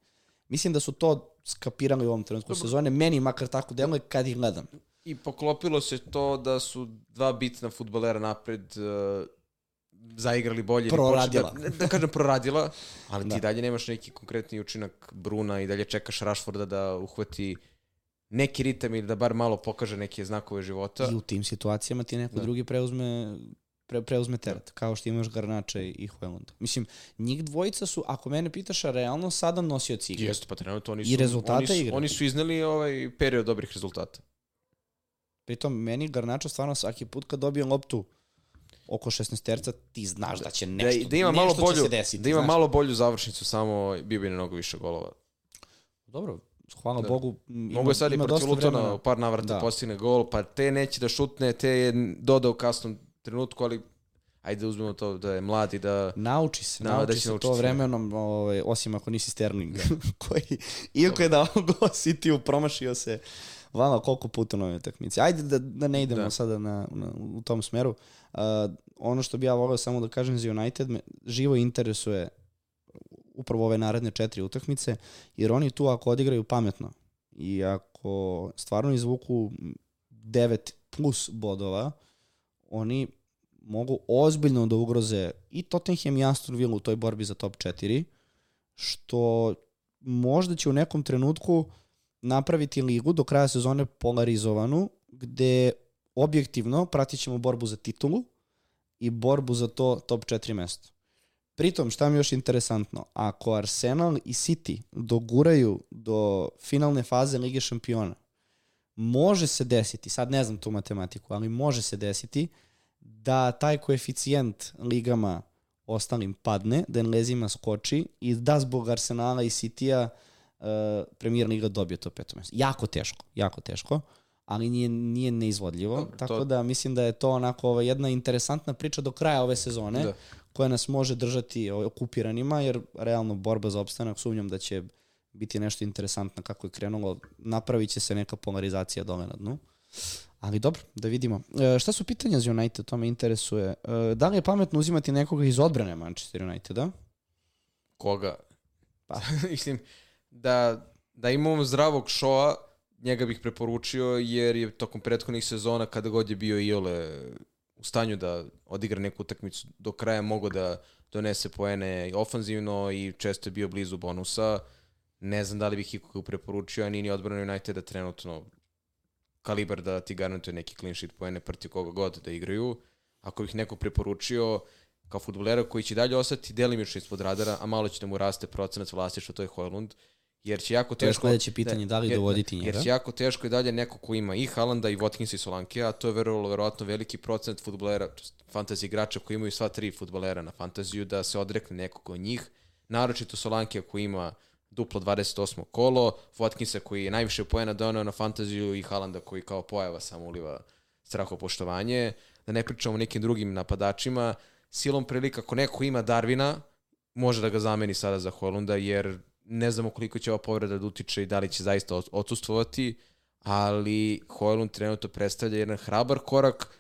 Mislim da su to skapirali u ovom trenutku sezone, meni makar tako deluje kad ih gledam. I poklopilo se to da su dva bitna futbolera napred uh, zaigrali bolje. Proradila. Da, da kažem proradila, ali da. ti dalje nemaš neki konkretni učinak Bruna i dalje čekaš Rashforda da uhvati neki ritam ili da bar malo pokaže neke znakove života. I u tim situacijama ti neko da. drugi preuzme pre, preuzme teret, kao što imaš Garnača i Hojlunda. Mislim, njih dvojica su, ako mene pitaš, a realno sada nosioci igre. Jeste, pa trenutno oni su, I rezultate oni su, igre. Oni su izneli ovaj period dobrih rezultata. Pritom, meni Garnača stvarno svaki put kad dobije loptu oko 16 terca, ti znaš da će nešto, da, da ima malo bolju, se desiti. Da ima znaš. malo bolju završnicu, samo bio bi mnogo više golova. Dobro, hvala da. Bogu. Ima, Mogu je sad i protiv Lutona par navrata da. postigne gol, pa te neće da šutne, te je dodao kasnom trenutku, ali ajde da uzmemo to da je mlad i da... Nauči se, na, nauči da se nauči to vremenom, ovaj, osim ako nisi Sterling, koji, iako je dao go City, promašio se vala koliko puta na ovoj utakmici. Ajde da, da ne idemo da. sada na, na, u tom smeru. Uh, ono što bi ja volio samo da kažem za United, me živo interesuje upravo ove naredne četiri utakmice, jer oni tu ako odigraju pametno i ako stvarno izvuku 9 plus bodova, oni mogu ozbiljno da ugroze i Tottenham i Aston Villa u toj borbi za top 4, što možda će u nekom trenutku napraviti ligu do kraja sezone polarizovanu, gde objektivno pratit ćemo borbu za titulu i borbu za to top 4 mesto. Pritom, šta mi je još interesantno, ako Arsenal i City doguraju do finalne faze Lige šampiona, može se desiti, sad ne znam tu matematiku, ali može se desiti da taj koeficijent ligama ostalim padne, da Englezima skoči i da zbog Arsenala i City-a uh, Premier Liga dobije to peto mesto. Jako teško, jako teško, ali nije, nije neizvodljivo. Dobre, tako to... da mislim da je to onako ova jedna interesantna priča do kraja ove sezone, da. koja nas može držati okupiranima, jer realno borba za opstanak sumnjam da će biti nešto interesantno kako je krenulo. Napravit će se neka polarizacija dole na dnu. Ali dobro, da vidimo. E, šta su pitanja za United, to me interesuje. E, da li je pametno uzimati nekoga iz odbrane Manchester Uniteda? Koga? Pa. Mislim, da, da imamo zdravog šoa, njega bih preporučio, jer je tokom prethodnih sezona, kada god je bio Iole u stanju da odigra neku utakmicu do kraja, mogo da donese poene ofanzivno i često je bio blizu bonusa. Ne znam da li bih ikoga preporučio, a nije ni odbrana Uniteda trenutno kalibar da ti garantuje neki clean sheet poene protiv koga god da igraju. Ako bih neko preporučio kao futbolera koji će dalje ostati delimično ispod radara, a malo će da mu raste procenac vlastištva, to je Hojlund, jer će jako teško... To je sledeće pitanje, da li jer, dovoditi njega? Jer će jako teško i dalje neko ko ima i Halanda i Watkins i Solanke, a to je verovalo verovatno veliki procent futbolera, fantasy igrača koji imaju sva tri futbolera na fantaziju, da se odrekne nekog od njih, naročito Solanke koji ima duplo 28. kolo, Watkinsa koji je najviše pojena donao na fantaziju i Halanda koji kao pojava samo uliva strahopoštovanje, da ne pričamo o nekim drugim napadačima, silom prilika, ako neko ima Darvina, može da ga zameni sada za Holunda, jer ne znamo koliko će ova povreda da utiče i da li će zaista odsustvovati, ali Hojlund trenutno predstavlja jedan hrabar korak,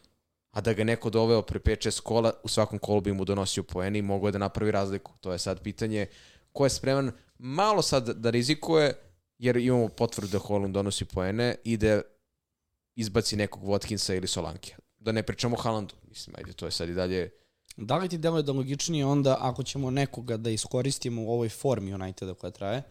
a da ga neko doveo pre 5-6 kola, u svakom kolu bi mu donosio poeni i mogao da napravi razliku. To je sad pitanje ko je spreman malo sad da rizikuje, jer imamo potvrdu da Holland donosi poene i da izbaci nekog Watkinsa ili Solanke. Da ne pričamo o Haalandu. Mislim, ajde, to je sad i dalje... Da li ti deluje da logičnije onda ako ćemo nekoga da iskoristimo u ovoj formi Uniteda koja traje,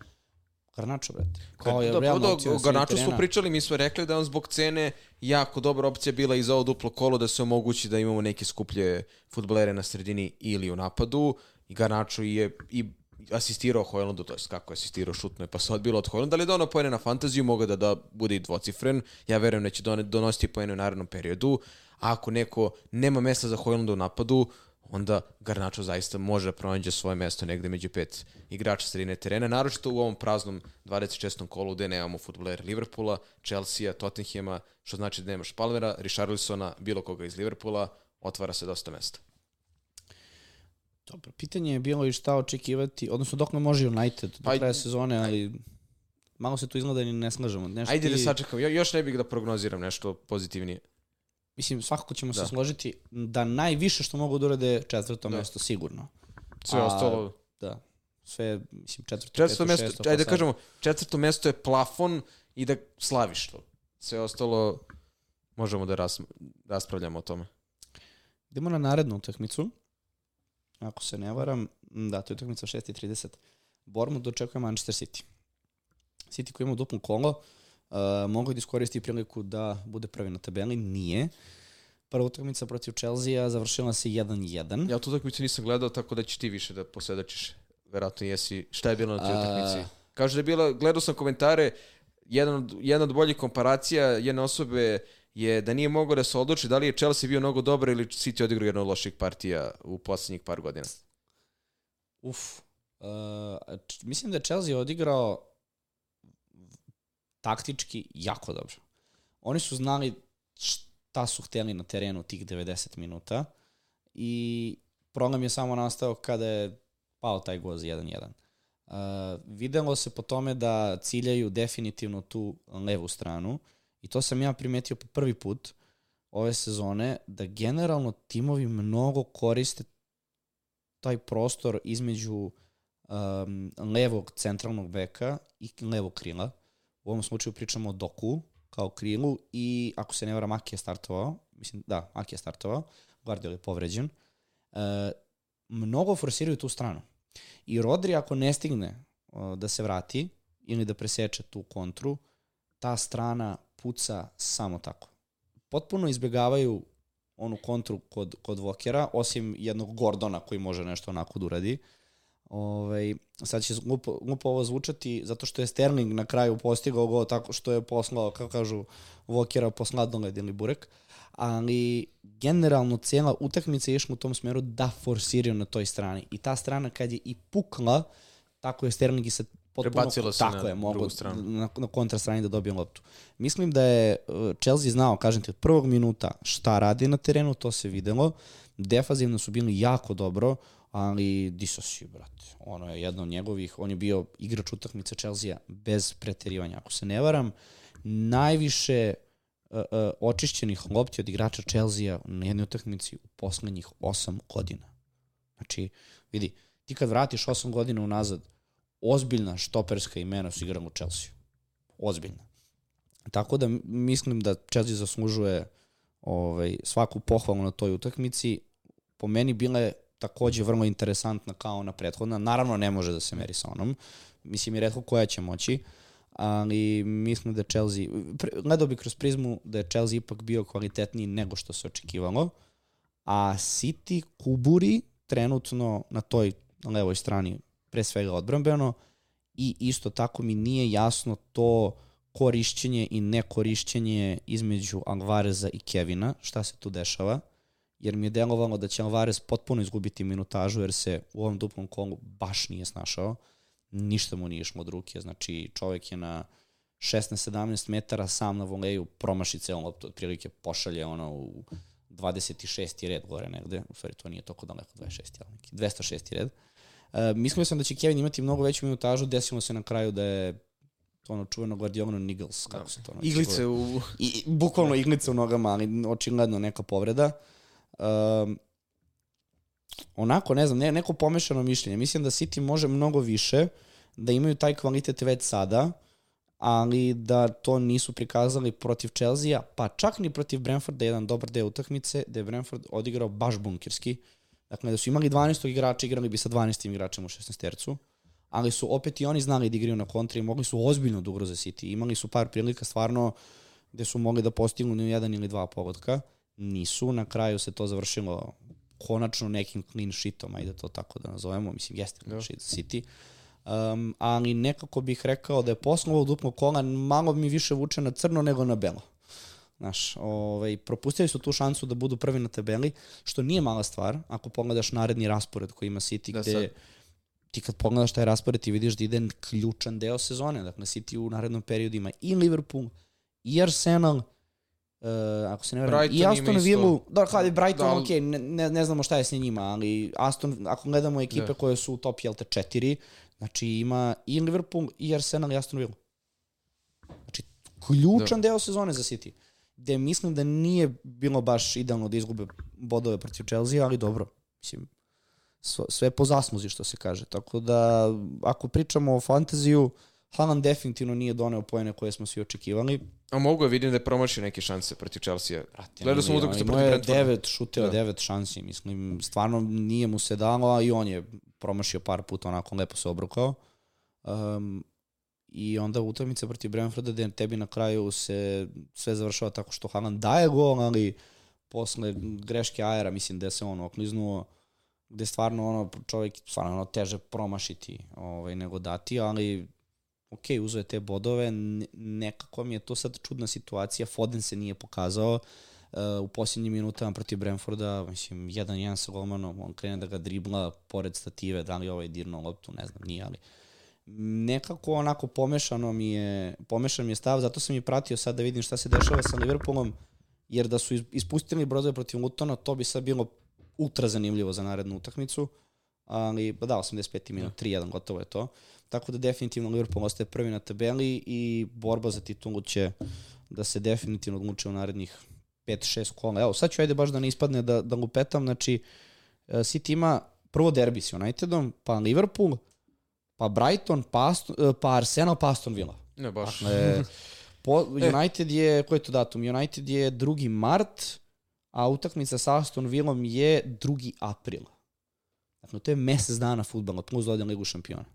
Garnačo, brate. Kao je da, realna opcija da Garnačo smo pričali, mi smo rekli da on zbog cene jako dobra opcija bila i za ovo duplo kolo da se omogući da imamo neke skuplje futbolere na sredini ili u napadu. I Garnačo je i asistirao Hojlandu, to je kako je asistirao, šutno je pa se odbilo od Hojlanda, ali donao poene na fantaziju, moga da, da bude i dvocifren. Ja verujem da će donositi poene u narednom periodu. A ako neko nema mesta za Hojlanda u napadu, onda Garnačo zaista može da pronađe svoje mesto negde među pet igrača sredine terena, naročito u ovom praznom 26. kolu gde nemamo futbolera Liverpoola, Chelsea, Tottenhema, što znači da nemaš Palmera, Richarlisona, bilo koga iz Liverpoola, otvara se dosta mesta. Dobro, pitanje je bilo i šta očekivati, odnosno dok ne može United do pa, kraja sezone, ali malo se tu izgleda ni ne slažemo. Nešto ajde da ti... da sačekam, jo, još ne bih da prognoziram nešto pozitivnije. Mislim, svakako ćemo da. se složiti da najviše što mogu da urade četvrto da. mesto, sigurno. Sve A, ostalo... Da, sve, mislim, četvrto, četvrto peto, mesto, šesto, ajde da kažemo, četvrto mesto je plafon i da slaviš to. Sve ostalo možemo da ras, raspravljamo o tome. Idemo na narednu utakmicu ako se ne varam, da, to je utakmica 6.30. Bournemouth dočekuje Manchester City. City koji ima duplo kolo, uh, mogu da iskoristi priliku da bude prvi na tabeli, nije. Prva utakmica protiv Chelsea završila se 1-1. Ja tu utakmicu nisam gledao, tako da ćeš ti više da posvedočiš. Verovatno jesi. Šta je bilo na toj utakmici? Kaže da je bila, gledao sam komentare, jedan od, jedna od boljih komparacija jedne osobe je da nije mogao da se odluči da li je Chelsea bio mnogo dobar ili City odigrao jedno od loših partija u poslednjih par godina. Uf. Uh, mislim da je Chelsea odigrao taktički jako dobro. Oni su znali šta su hteli na terenu tih 90 minuta i problem je samo nastao kada je pao taj goz 1-1. Uh, videlo se po tome da ciljaju definitivno tu levu stranu i to sam ja primetio po prvi put ove sezone, da generalno timovi mnogo koriste taj prostor između um, levog centralnog beka i levog krila. U ovom slučaju pričamo o Doku kao krilu i ako se ne varam, Aki je startovao. Mislim, da, Aki je startovao. Guardiola je povređen. Uh, mnogo forsiraju tu stranu. I Rodri ako ne stigne uh, da se vrati ili da preseče tu kontru, ta strana puca samo tako. Potpuno izbjegavaju onu kontru kod, kod Vokera, osim jednog Gordona koji može nešto onako da uradi. Ove, ovaj, sad će glupo, glupo ovo zvučati, zato što je Sterling na kraju postigao go tako što je poslao, kako kažu, Vokera po sladoled ili burek, ali generalno cijela utakmica je išla u tom smeru da forsiraju na toj strani. I ta strana kad je i pukla, tako je Sterling i sad potpuno Prebacilo se tako na je, mogu na, na kontra strani da dobije loptu. Mislim da je uh, Chelsea znao, kažem ti, od prvog minuta šta radi na terenu, to se videlo. Defazivno su bili jako dobro, ali diso si, brate. Ono je jedno od njegovih, on je bio igrač utakmice Chelsea bez preterivanja, ako se ne varam. Najviše uh, uh, očišćenih lopti od igrača Chelsea na jednoj utakmici u poslednjih 8 godina. Znači, vidi, ti kad vratiš 8 godina unazad, ozbiljna štoperska imena su igrali u Chelsea. Ozbiljna. Tako da mislim da Chelsea zaslužuje ovaj, svaku pohvalu na toj utakmici. Po meni bila je takođe vrlo interesantna kao na prethodna. Naravno ne može da se meri sa onom. Mislim i redko koja će moći. Ali mislim da Chelsea, gledao bi kroz prizmu da je Chelsea ipak bio kvalitetniji nego što se očekivalo. A City kuburi trenutno na toj levoj strani pre svega odbrambeno i isto tako mi nije jasno to korišćenje i nekorišćenje između Alvareza i Kevina, šta se tu dešava, jer mi je delovalo da će Alvarez potpuno izgubiti minutažu, jer se u ovom duplom kolu baš nije snašao. Ništa mu nije išlo od ruke, znači čovek je na 16-17 metara sam na voleju promaši celom loptu, otprilike pošalje ono u 26. red gore negde, u stvari to nije toliko daleko, 26. ali neki, 206. red. Uh, mislio sam da će Kevin imati mnogo veću minutažu, desilo se na kraju da je ono čuveno Guardiolano Niggles, kako da. se to ono. Iglice u... I, bukvalno iglice u nogama, ali očigledno neka povreda. Um, onako, ne znam, ne, neko pomešano mišljenje. Mislim da City može mnogo više, da imaju taj kvalitet već sada, ali da to nisu prikazali protiv Chelsea-a, pa čak ni protiv Brentforda, jedan dobar deo utakmice, da je Brentford odigrao baš bunkirski. Dakle, da su imali 12. igrača, igrali bi sa 12. igračem u 16 tercu, ali su opet i oni znali da igraju na kontri i mogli su ozbiljno da ugroze City. Imali su par prilika stvarno gde su mogli da postignu ni jedan ili dva pogodka. Nisu, na kraju se to završilo konačno nekim clean sheetom, ajde to tako da nazovemo, mislim, jeste clean da. sheet za City. Um, ali nekako bih rekao da je posle ovog duplog kola malo mi više vuče na crno nego na belo. Znaš, ovaj, propustili su tu šansu da budu prvi na tabeli, što nije mala stvar, ako pogledaš naredni raspored koji ima City, da, gde sad. ti kad pogledaš taj raspored ti vidiš da ide ključan deo sezone, dakle City u narednom periodu ima i Liverpool, i Arsenal, Uh, ako se ne vrem, i Aston Villa, da, kada je Brighton, da, ok, ne, ne znamo šta je s njima, ali Aston, ako gledamo ekipe da. koje su u top, jel te, četiri, Znači ima i Liverpool i Arsenal i Aston Villa. Znači ključan da. deo sezone za City. Gde mislim da nije bilo baš idealno da izgube bodove protiv Chelsea, ali dobro. Mislim, sve po zasmuzi što se kaže. Tako da ako pričamo o fantaziju, Haaland definitivno nije doneo pojene koje smo svi očekivali. A mogu je vidim da je promašio neke šanse protiv Chelsea. Gledao sam utakmicu protiv Brentforda. devet šuteva, da. devet šansi, mislim, stvarno nije mu se dalo, a i on je promašio par puta, onako lepo se obrukao. Um, I onda utakmica protiv Brentforda gde tebi na kraju se sve završava tako što Haaland daje gol, ali posle greške Ajera, mislim da se on okliznuo, gde stvarno ono čovjek stvarno ono teže promašiti ovaj, nego dati, ali ok, uzo je te bodove, nekako mi je to sad čudna situacija, Foden se nije pokazao, uh, u posljednjim minutama protiv Brentforda, mislim, jedan jedan sa golmanom, on krene da ga dribla pored stative, da li ovaj dirno loptu, ne znam, nije, ali nekako onako pomešano mi je, pomešan mi je stav, zato sam i pratio sad da vidim šta se dešava sa Liverpoolom, jer da su ispustili brodove protiv Lutona, to bi sad bilo ultra zanimljivo za narednu utakmicu, ali pa da, 85. minut, 3-1, gotovo je to. Tako da definitivno Liverpool ostaje prvi na tabeli i borba za titulu će da se definitivno odluče u narednih 5-6 kola. Evo, sad ću ajde baš da ne ispadne da, da lupetam, znači e, City ima prvo derbi s Unitedom, pa Liverpool, pa Brighton, pa, Aston, e, pa Arsenal, pa Aston Villa. Ne, baš. Dakle, po, United je, koji je to datum? United je 2. mart, a utakmica sa Aston Villom je 2. april. Dakle, to je mesec dana futbala, plus dođe Ligu šampiona.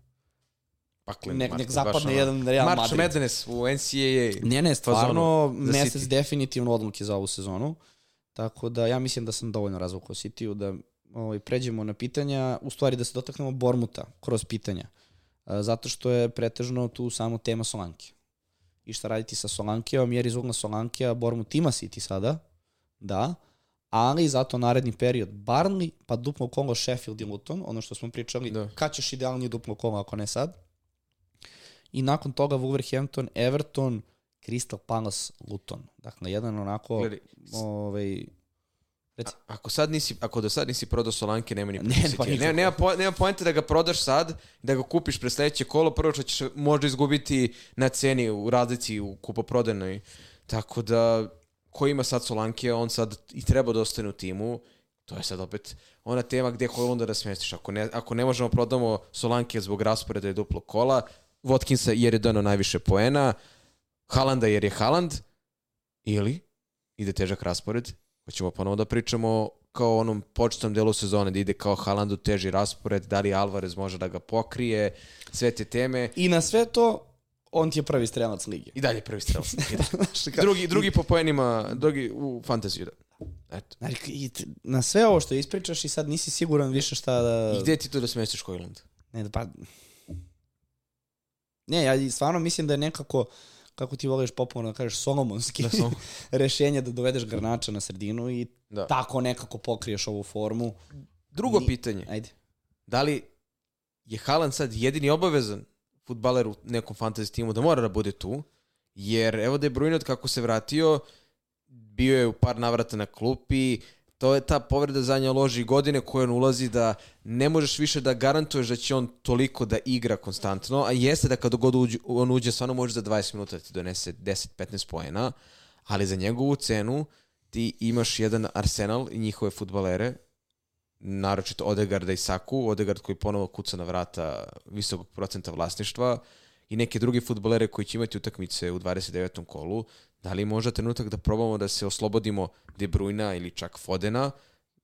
Paklen, nek, nek zapadne jedan Real March Madrid. March Madness u NCAA. Ne, ne, stvarno mesec definitivno odluke za ovu sezonu. Tako da ja mislim da sam dovoljno razvukao City-u da ovaj, pređemo na pitanja, u stvari da se dotaknemo Bormuta kroz pitanja. Zato što je pretežno tu samo tema Solanke. I šta raditi sa Solankijom, jer iz ugla Solankija Bormut ima City sada, da, ali zato naredni period Barnley, pa duplo kolo Sheffield i Luton, ono što smo pričali, da. kad ćeš idealnije duplo kolo ako ne sad, i nakon toga Wolverhampton, Everton, Crystal Palace, Luton. Dakle, jedan onako... Gledaj, ovaj, Reci. A, ako sad nisi, ako do sad nisi prodao Solanke, nema ni ne, pa nema, nema, po, nema poenta da ga prodaš sad, da ga kupiš pre sledeće kolo, prvo što ćeš možda izgubiti na ceni u razlici u kupoprodanoj. Tako da, ko ima sad Solanke, on sad i treba da ostane u timu. To je sad opet ona tema gde Hojlunda da smestiš. Ako ne, ako ne možemo prodamo Solanke zbog rasporeda i duplo kola, Watkinsa jer je donao najviše poena, Halanda jer je Haland, ili ide težak raspored, hoćemo ponovo da pričamo kao onom početnom delu sezone, da ide kao Halandu teži raspored, da li Alvarez može da ga pokrije, sve te teme. I na sve to, on ti je prvi strelac lige. I dalje prvi strelac lige. Da. drugi, drugi po poenima, drugi u fantaziju. Da. Eto. Znači, na sve ovo što ispričaš i sad nisi siguran više šta da... I gde ti to da smestiš Hojland? Ne, pa Ne, ja stvarno mislim da je nekako kako ti voliš popularno da kažeš, solomonski Da, samo- rešenje da dovedeš Grnača na sredinu i Da. tako nekako pokriješ ovu formu. Drugo Ni- pitanje. Ajde. Da li je Haaland sad jedini obavezan futbaler u nekom fantasy timu da mora da bude tu? Jer evo da je Bruyne od kako se vratio, bio je u par navrata na klupi, to je ta povreda zadnja loži godine koja on ulazi da ne možeš više da garantuješ da će on toliko da igra konstantno, a jeste da kad god uđe, on uđe, stvarno može za 20 minuta da ti donese 10-15 poena, ali za njegovu cenu ti imaš jedan arsenal i njihove futbalere, naročito Odegarda i Saku, Odegard koji ponovo kuca na vrata visokog procenta vlasništva i neke druge futbolere koji će imati utakmice u 29. kolu, da li je možda trenutak da probamo da se oslobodimo De Bruyna ili čak Fodena,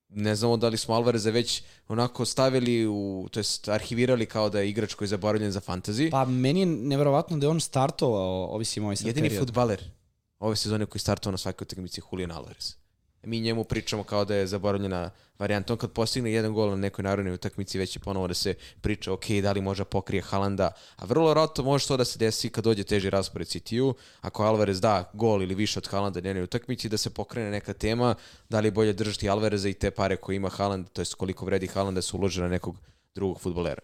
ne znamo da li smo Alvareza već onako stavili u, to jest arhivirali kao da je igrač koji je zaboravljen za fantasy. Pa meni je neverovatno da je on startovao, ovisi moj sad Jedini period. futbaler ove sezone koji startovao na svakoj utakmici je Julian Alvarez. Mi njemu pričamo kao da je zaboravljena varijanta. On kad postigne jedan gol na nekoj narodnoj utakmici, već je ponovo da se priča, ok, da li može pokrije Halanda. A vrlo rato može to da se desi kad dođe teži raspored City-u. Ako Alvarez da gol ili više od Halanda na jednoj utakmici, da se pokrene neka tema, da li je bolje držati Alvareza i te pare koje ima Haaland, to jest koliko vredi Haaland da se ulože na nekog drugog futbolera.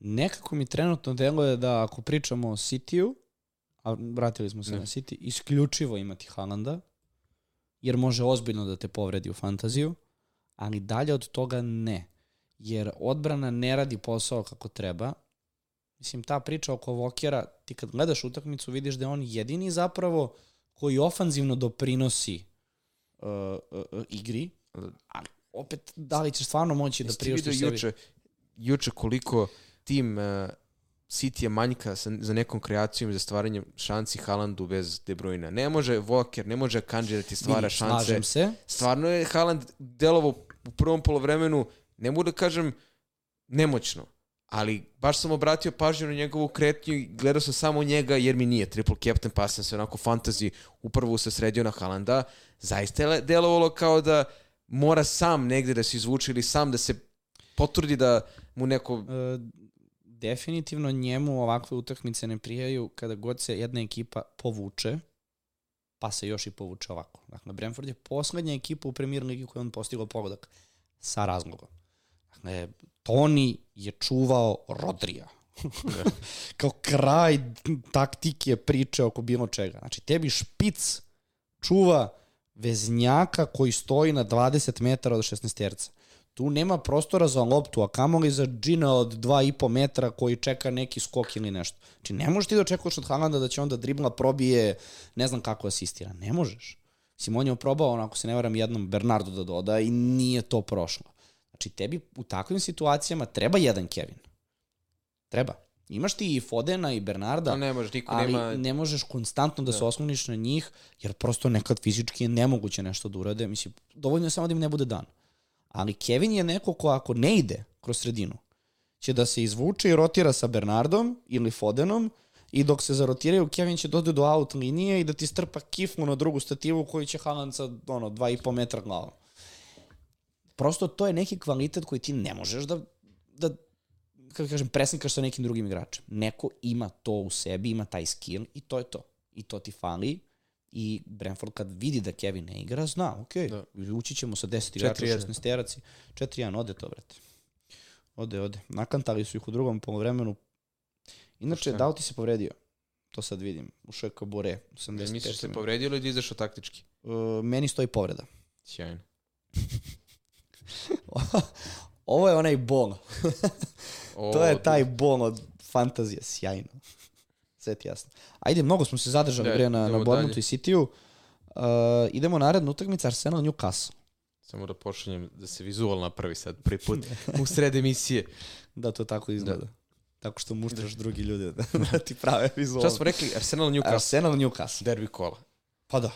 Nekako mi trenutno deluje da ako pričamo o City-u, a vratili smo se Ne. na City, isključivo imati Haalanda, jer može ozbiljno da te povredi u fantaziju, ali dalje od toga ne. Jer odbrana ne radi posao kako treba. Mislim, ta priča oko Vokera, ti kad gledaš utakmicu vidiš da je on jedini zapravo koji ofanzivno doprinosi uh, uh, uh, igri, ali opet, da li ćeš stvarno moći da priuštiš sebi? juče, juče koliko tim uh, City je manjka sa, za nekom kreacijom i za stvaranjem šanci Haalandu bez De Bruyne. Ne može Walker, ne može Kanji da ti stvara Vidi, šanse. Se. Stvarno je Haaland delovo u prvom polovremenu, ne mogu da kažem nemoćno, ali baš sam obratio pažnju na njegovu kretnju i gledao sam samo njega jer mi nije triple captain, pa sam se onako fantasy upravo se sredio na Haalanda. Zaista je delovalo kao da mora sam negde da se izvuče ili sam da se potvrdi da mu neko... E, definitivno njemu ovakve utakmice ne prijaju kada god se jedna ekipa povuče, pa se još i povuče ovako. Dakle, Brentford je poslednja ekipa u premier ligi koju je on postigao pogodak sa razlogom. Dakle, Toni je čuvao Rodrija. Kao kraj taktike priče oko bilo čega. Znači, tebi špic čuva veznjaka koji stoji na 20 metara od 16 terca. Tu nema prostora za loptu, a kamoli za džina od 2,5 metra koji čeka neki skok ili nešto. Znači, ne možeš ti da očekuješ od Haalanda da će onda dribla probije, ne znam kako asistira. Ne možeš. Mislim, on je probao, onako se ne varam, jednom Bernardo da doda i nije to prošlo. Znači, tebi u takvim situacijama treba jedan Kevin. Treba. Imaš ti i Fodena i Bernarda, Da, ne može, niko ali nema... ne možeš konstantno da, se osloniš na njih, jer prosto nekad fizički je nemoguće nešto da urade. Mislim, dovoljno je samo da im ne bude dan. Ali Kevin je neko ko ako ne ide kroz sredinu, će da se izvuče i rotira sa Bernardom ili Fodenom i dok se zarotiraju, Kevin će dođe do out linije i da ti strpa kifmu na drugu stativu koju će Haaland sa ono, 2,5 metra glavom. Prosto to je neki kvalitet koji ti ne možeš da, da kako kažem, presnikaš sa nekim drugim igračem. Neko ima to u sebi, ima taj skill i to je to. I to ti fali. I Brentford kad vidi da Kevin ne igra, zna, ok, Da. ući ćemo sa 10 igrača, 4:1. 16 teraci. 4-1, ode to, brate. Ode, ode. Nakantali su ih u drugom polovremenu. Inače, Pošteno. da li ti se povredio? To sad vidim. Ušao je Kabore. Ja 85. misliš se povredio ili da izašao taktički? Uh, meni stoji povreda. Sjajno. Ovo je onaj bol. To je taj bol od fantazije. Sjajno. Sve ti jasno. Ajde, mnogo smo se zadržali Da, bre na, na Bournemouthu dalje. i City-u. Uh, idemo na narednu utakmicu Arsenal Newcastle. Samo da pošaljem da se vizual napravi sad prvi put u sred emisije. Da, to tako izgleda. Tako što muštraš drugi ljude da, da ti prave vizualno. Šta smo rekli? Arsenal Newcastle. Arsenal Newcastle. Derbi kola. Pa da.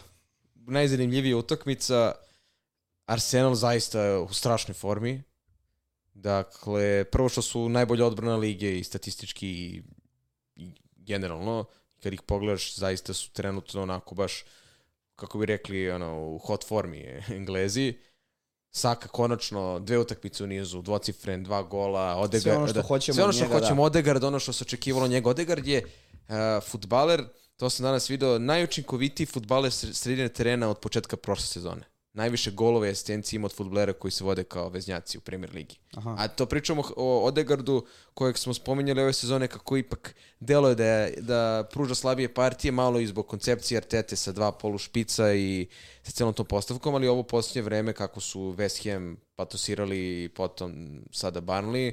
Najzanimljivija utakmica. Arsenal zaista je u strašnoj formi. Dakle, prvo što su najbolje odbrana lige i statistički i generalno. Kad ih pogledaš, zaista su trenutno onako baš, kako bi rekli, ono, u hot formi Englezi. Saka konačno dve utakmice u nizu, dvocifren, dva gola, Odegaard. Sve ono što hoćemo Sve ono što njega, da. hoćemo, Odegaard, ono što se očekivalo njega. Odegaard je uh, futbaler to sam danas video, najučinkovitiji futbaler sredine terena od početka prošle sezone najviše golove asistencije ima od futbolera koji se vode kao veznjaci u Premier Ligi. Aha. A to pričamo o Odegardu kojeg smo spominjali ove sezone kako ipak deluje da, je, da pruža slabije partije malo i zbog koncepcije Artete sa dva polu špica i sa celom tom postavkom, ali ovo posljednje vreme kako su West Ham patosirali i potom sada Barnley,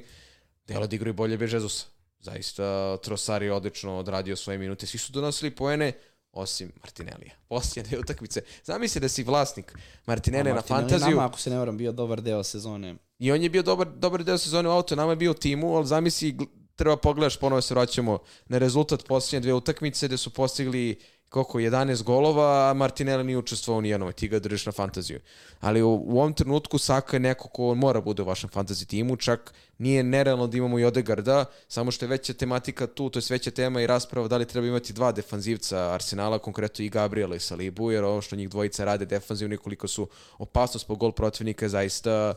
delo da igraju bolje bez Jezusa. Zaista Trossard je odlično odradio svoje minute, svi su donosili poene, osim Martinellija. Posljednje dve utakmice. Zamisli da si vlasnik Martinelli na fantaziju. Nama, ako se ne varam, bio dobar deo sezone. I on je bio dobar, dobar deo sezone u auto, nama je bio u timu, ali zamisli, treba pogledaš, ponovo se vraćamo na rezultat posljednje dve utakmice gde su postigli koliko, 11 golova, a Martinelli nije učestvovao ni jednom, ti ga držiš na fantaziju. Ali u, u ovom trenutku Saka je neko ko mora bude u vašem fantasy timu, čak nije nerealno da imamo i Odegarda, samo što je veća tematika tu, to je veća tema i rasprava da li treba imati dva defanzivca Arsenala, konkretno i Gabriela i Salibu, jer ovo što njih dvojica rade defanzivni, koliko su opasnost po gol protivnika je zaista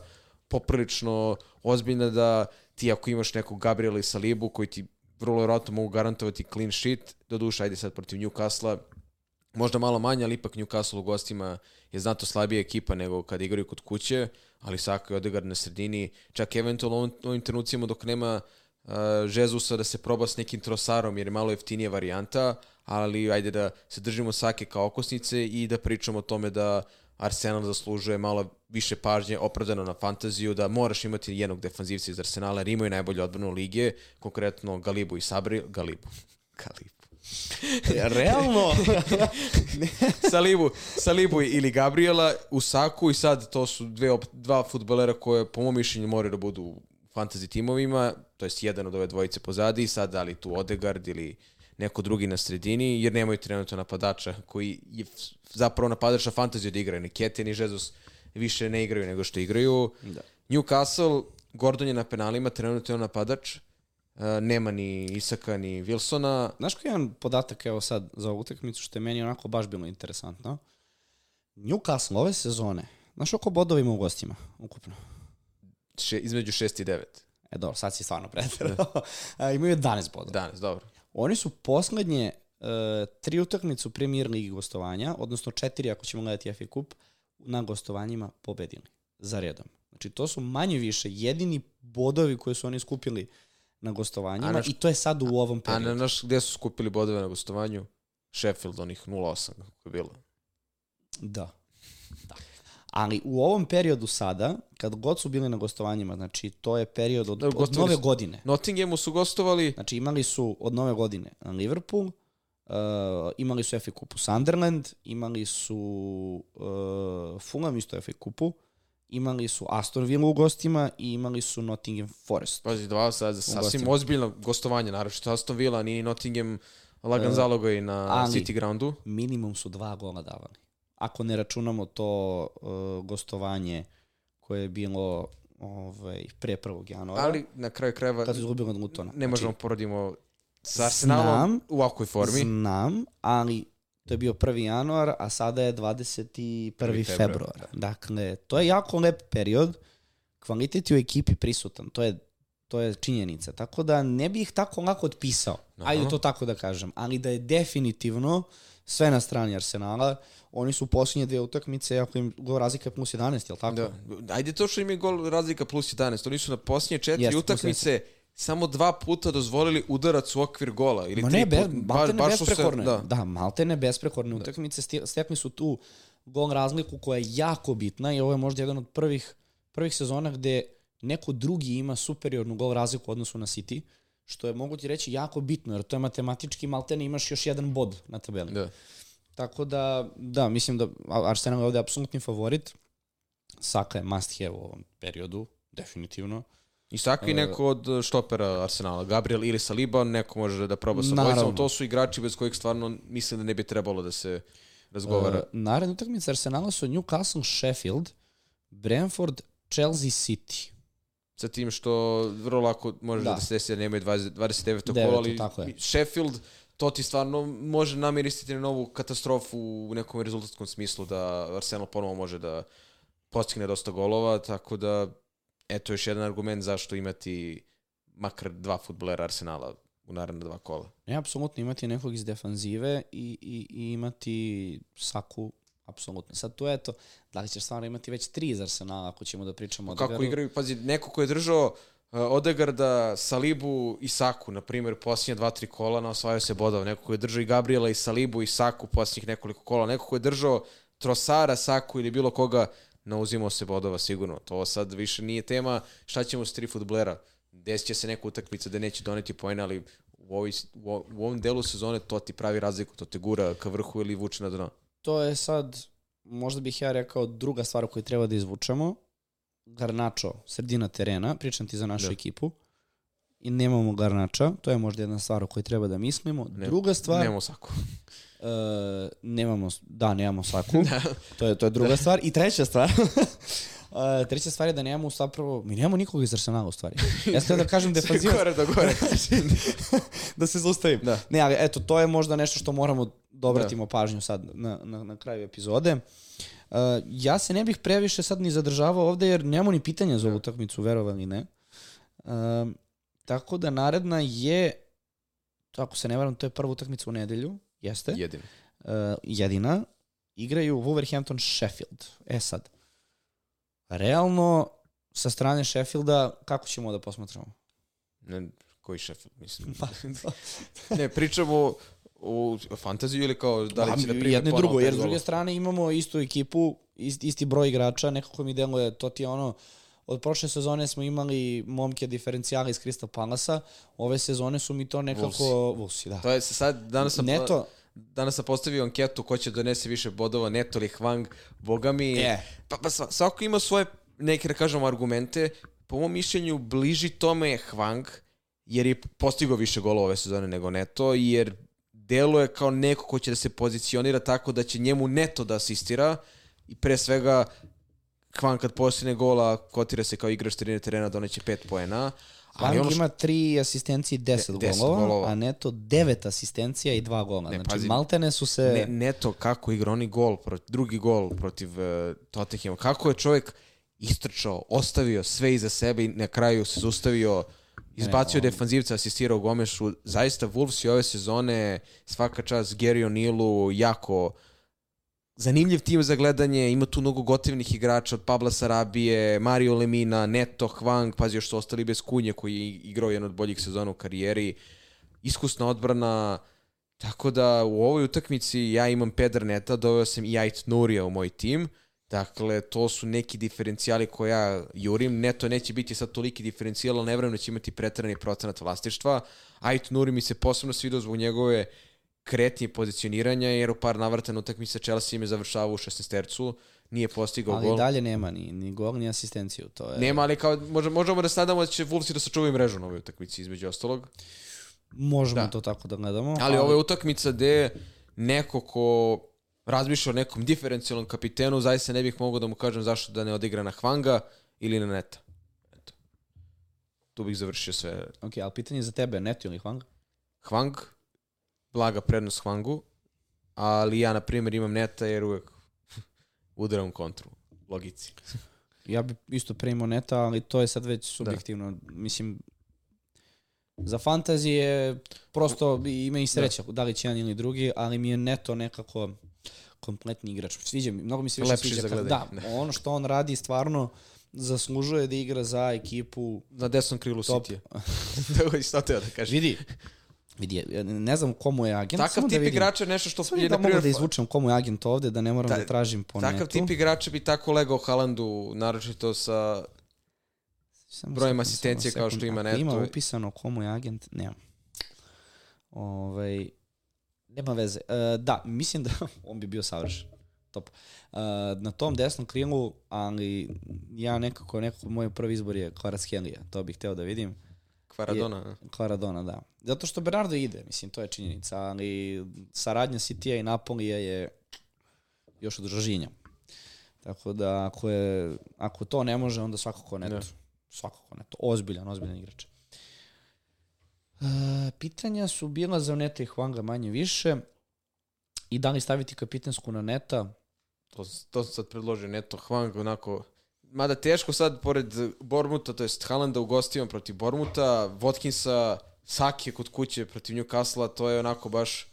poprilično ozbiljna da ti ako imaš nekog Gabriela i Salibu koji ti vrlo vjerojatno mogu garantovati clean sheet, do duša, ajde sad protiv Newcastle, možda malo manje, ali ipak Newcastle u gostima je znato slabija ekipa nego kad igraju kod kuće, ali Saka i Odegaard na sredini, čak eventualno u ovim trenucima dok nema uh, Žezusa da se proba s nekim trosarom jer je malo jeftinija varijanta, ali ajde da se držimo Sake kao okosnice i da pričamo o tome da Arsenal zaslužuje malo više pažnje opravdano na fantaziju, da moraš imati jednog defanzivca iz Arsenala, jer imaju najbolje odbranu lige, konkretno Galibu i Sabri, Galibu, Galibu. Realno? Salibu, Salibu ili Gabriela u Saku i sad to su dve, dva futbolera koje po mom mišljenju moraju da budu fantasy timovima, to jest jedan od ove dvojice pozadi, sad da li tu Odegaard ili neko drugi na sredini, jer nemaju trenutno napadača koji je zapravo napadač na fantaziju da igraju. Ni Kete, ni Žezus više ne igraju nego što igraju. Da. Newcastle, Gordon je na penalima, trenutno je on napadač. Uh, nema ni Isaka, ni Wilsona. Znaš koji je jedan podatak evo sad za ovu utakmicu što je meni onako baš bilo interesantno? Newcastle ove sezone, znaš oko bodova ima u gostima ukupno? Še, između 6 i 9. E dobro, sad si stvarno pretrao. Da. imaju 11 bodova. 11, dobro. Oni su poslednje uh, tri utakmice u Premier Ligi gostovanja, odnosno četiri ako ćemo gledati FA Cup, na gostovanjima pobedili za redom. Znači to su manje više jedini bodovi koje su oni skupili na gostovanjima naš, i to je sad u ovom periodu. A na naš, gde su skupili bodove na gostovanju? Sheffield, onih 0-8 kako je bilo. Da. Ali u ovom periodu sada, kad god su bili na gostovanjima, znači to je period od, od nove godine. Nottinghamu su gostovali... Znači imali su od nove godine Liverpool, uh, imali su FA Cupu Sunderland, imali su uh, Fulham isto FA Cupu, imali su Aston Villa u gostima i imali su Nottingham Forest. Pazi, dva sad, sasvim ozbiljno gostovanje, naravno što Aston Villa, ni Nottingham lagan uh, zalogaj na ali, City groundu. minimum su dva gola davali ako ne računamo to uh, gostovanje koje je bilo ovaj, pre 1. januara. Ali na kraju krajeva... Kad su izgubili od Lutona. Ne možemo znači, porodimo sa Arsenalom u ovakvoj formi. Znam, ali to je bio 1. januar, a sada je 21. februar. februar. Da. Dakle, to je jako lep period. Kvalitet u ekipi prisutan. To je to je činjenica. Tako da ne bih tako lako otpisao. Aha. Ajde to tako da kažem. Ali da je definitivno sve na strani Arsenala. Oni su u posljednje dve utakmice, ako im gol razlika plus 11, je li tako? Da. Ajde to što im je gol razlika plus 11. Oni su na posljednje četiri Jest, utakmice samo dva puta dozvolili udarac u okvir gola. Ili Ma ne, be, malte ne besprekorne. Se, da. da, malte ne besprekorne da. utakmice. Stekli su tu gol razliku koja je jako bitna i ovo je možda jedan od prvih, prvih sezona gde neko drugi ima superiornu gol razliku u odnosu na City, što je mogu ti reći jako bitno, jer to je matematički maltene imaš još jedan bod na tabeli. Da. Tako da, da, mislim da Arsenal je ovde apsolutni favorit. Saka je must have u ovom periodu, definitivno. I Saka i e, neko od štopera Arsenala, Gabriel ili Saliba, neko može da proba sa dvojicom. To su igrači bez kojih stvarno mislim da ne bi trebalo da se razgovara. Uh, naredna utakmica Arsenala su Newcastle, Sheffield, Brentford, Chelsea City. Sa tim što vrlo lako može da, da se desi da nemaju 20, 29. kola, ali Sheffield to ti stvarno može namiristiti na novu katastrofu u nekom rezultatskom smislu da Arsenal ponovo može da postigne dosta golova, tako da eto još jedan argument zašto imati makar dva futbolera Arsenala u naredna dva kola. Ne, apsolutno imati nekog iz defanzive i, i, i imati Saku, apsolutno. Sad tu eto, da li ćeš stvarno imati već tri iz Arsenala ako ćemo da pričamo o Kako Odegaardu? igraju, pazi, neko ko je držao uh, Odegarda, Salibu i Saku, na primjer, posljednje dva, tri kola na osvajao se bodova. Neko ko je držao i Gabriela i Salibu i Saku posljednjih nekoliko kola. Neko ko je držao Trosara, Saku ili bilo koga, nauzimao se bodova sigurno. To sad više nije tema šta ćemo s tri futblera. Desit će se neka utakmica da neće doneti pojene, ali u, ovoj, u ovom delu sezone to ti pravi razliku, to te gura ka vrhu ili vuče na dno. To je sad, možda bih ja rekao, druga stvar koju treba da izvučemo. Garnačo, sredina terena, pričam ti za našu Da. ekipu. I nemamo Garnača, to je možda jedna stvar o kojoj treba da mislimo. Ne, druga stvar, Nemo Saku. e, nemamo, da, nemamo Saku. to, je, to je druga stvar. I treća stvar, e, treća stvar je da nemamo zapravo, mi nemamo nikoga iz Arsenala u stvari. Ja sam da kažem defanziva, gore do gore. da se zaustavim. Da. Ne, ali eto, to je možda nešto što moramo da obratimo pažnju sad na, na, na kraju epizode. Uh, ja se ne bih previše sad ni zadržavao ovde jer nemamo ni pitanja za ovu utakmicu, verovali ne. Um, tako da naredna je, ako se ne varam, to je prva utakmica u nedelju, jeste, Jedin. uh, jedina, igraju Wolverhampton Sheffield. E sad, realno, sa strane Sheffielda, kako ćemo da posmatramo? Ne, koji Sheffield, mislim. Pa, ne, pričamo u fantaziju ili kao da li će da prime jedno i drugo, jer s druge strane imamo istu ekipu, ist, isti broj igrača, nekako mi deluje, to ti je ono, od prošle sezone smo imali momke diferencijale iz Crystal Palasa, ove sezone su mi to nekako... Vulsi, da. To je sad, danas sam, Neto, danas sam postavio anketu ko će donese više bodova, Neto ili Hwang. Boga mi, E. pa, pa sva- svako ima svoje, neke da kažemo, argumente. Po mom mišljenju, bliži tome je Hwang, jer je postigao više golova ove sezone nego Neto, jer deluje kao neko ko će da se pozicionira tako da će njemu Neto da asistira i pre svega Hwang kad postigne gola kotira se kao igrač sredine terena doneće 5 poena. Ali Hwang ono što- ima tri asistencije i deset, De- deset golova, golova. a Neto devet asistencija i dva gola. Ne, znači, pazi, maltene su se... Ne, neto kako igra, oni gol, proti, drugi gol protiv uh, Tottenhama. Kako je čovjek istrčao, ostavio sve iza sebe i na kraju se zustavio, izbacio on- defanzivca, asistirao Gomešu. Zaista Wolves i ove sezone, svaka čast Gary O'Neillu, jako zanimljiv tim za gledanje, ima tu mnogo gotivnih igrača od Pabla Sarabije, Mario Lemina, Neto, Hwang, pazi još su ostali bez Kunje koji je igrao jedan od boljih sezona u karijeri, iskusna odbrana, tako da u ovoj utakmici ja imam Pedra Neta, doveo sam i Ait Nurija u moj tim, dakle to su neki diferencijali koje ja jurim, Neto neće biti sad toliki diferencijal, ali nevjerojno će imati pretrani procenat vlastištva, Ait Nuri mi se posebno svidao zbog njegove kretnje pozicioniranja, jer u par navrata na utakmici sa Chelsea im je završavao u 16 tercu, nije postigao ali gol. i dalje nema ni, ni gol, ni asistenciju. To je... Nema, ali kao, možemo, možemo da se nadamo da će Wolvesi da sačuvaju mrežu na ovoj utakmici, između ostalog. Možemo Da. to tako da gledamo. Ali ovo je utakmica gde neko ko razmišlja o nekom diferencijalnom kapitenu, zaista ne bih mogao da mu kažem zašto da ne odigra na Hvanga ili na Neta. Eto. Tu bih završio sve. Ok, ali pitanje za tebe, Neto ili Hwang? Hvang, blaga prednost Hvangu, ali ja, na primjer, imam Neta jer uvek udaram kontru. Logici. Ja bi isto primao neta, ali to je sad već subjektivno. Mislim, za fantazije prosto ima i sreća da. li će jedan ili drugi, ali mi je neto nekako kompletni igrač. Sviđa mi, mnogo mi se više Lepši sviđa. Kad, da, ono što on radi stvarno zaslužuje da igra za ekipu Na desnom krilu Top. City. da isto teo da kažem. Vidi, vidi, ne znam komu je agent. Takav samo tip da vidim. igrača je nešto što Samo je, da mogu da izvučem komu je agent ovde, da ne moram da, Da, tražim po Takav netu. tip igrača bi tako legao Haalandu, naročito sa Samo brojem asistencije kao što ima Neto. Ima upisano komu je agent, nema. Ovaj, nema veze. E, da, mislim da on bi bio savršen. Top. E, na tom desnom krilu, ali ja nekako, nekako moj prvi izbor je Kvaratskhelia. To bih hteo da vidim. Kvaradona. Kvaradona, da. Zato što Bernardo ide, mislim, to je činjenica, ali saradnja Citya i Napolija je još od Žoržinja. Tako da ako, je, ako to ne može, onda svakako neto. Da. Svakako neto. Ozbiljan, ozbiljan igrač. E, pitanja su bila za Neta i Hwanga manje više. I da li staviti kapitensku na Neta? To, to sam sad predložio, Neto Hwang, onako... Mada teško sad, pored Bormuta, to jest Haalanda u gostima protiv Bormuta, Watkinsa, Sake kod kuće protiv Newcastle, to je onako baš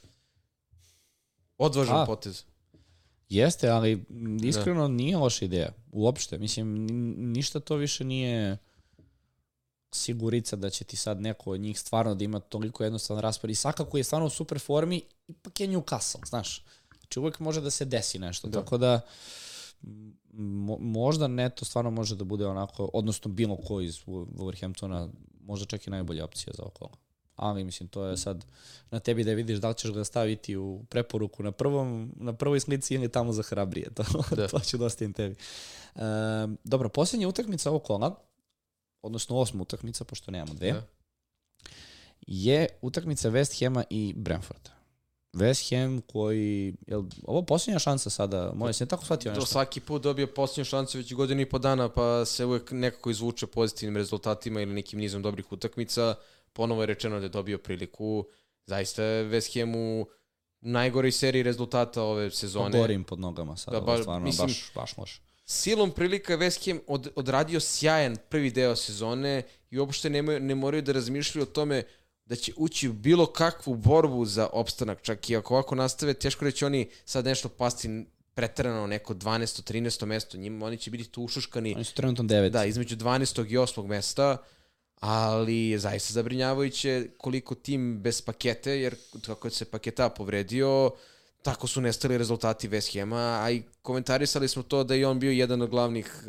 odvažan A. potez. Jeste, ali m, iskreno nije loša ideja. Uopšte. Mislim, ni- ništa to više nije sigurica da će ti sad neko od njih stvarno da ima toliko jednostavan raspored. I Saka koji je stvarno u super formi, ipak je Newcastle, znaš. Znači uvek može da se desi nešto. Da. Tako da mo, možda Neto stvarno može da bude onako, odnosno bilo ko iz Wolverhamptona, možda čak i najbolja opcija za okolo. Ali mislim, to je sad na tebi da vidiš da li ćeš ga staviti u preporuku na prvom na prvoj slici ili tamo za hrabrije. To, Da. to ću da ostavim tebi. E, dobro, posljednja utakmica ovog kola, odnosno osma utakmica, pošto nemamo dve, Da. je utakmica West Hema i Brentforda. West Ham koji, je ovo posljednja šansa sada, moje se ne tako shvatio To nešto. svaki put dobio posljednju šansu već godinu i po dana, pa se uvek nekako izvuče pozitivnim rezultatima ili nekim nizom dobrih utakmica. Ponovo je rečeno da je dobio priliku. Zaista je West Ham u najgoroj seriji rezultata ove sezone. Gorim pod nogama sada, Da, ba- stvarno, mislim- baš, baš loše. Silom prilika je West Ham od, odradio sjajan prvi deo sezone i uopšte ne, ne moraju da razmišljaju o tome da će ući u bilo kakvu borbu za opstanak. Čak i ako ovako nastave, teško reći oni sad nešto pasti pretrano neko 12. 13. mesto. Njima, oni će biti tu ušuškani Oni su trenutno devet. da, između 12. i 8. mesta, ali je zaista zabrinjavajuće koliko tim bez pakete, jer kako se paketa povredio, tako su nestali rezultati West Hama, a i komentarisali smo to da je on bio jedan od glavnih, uh,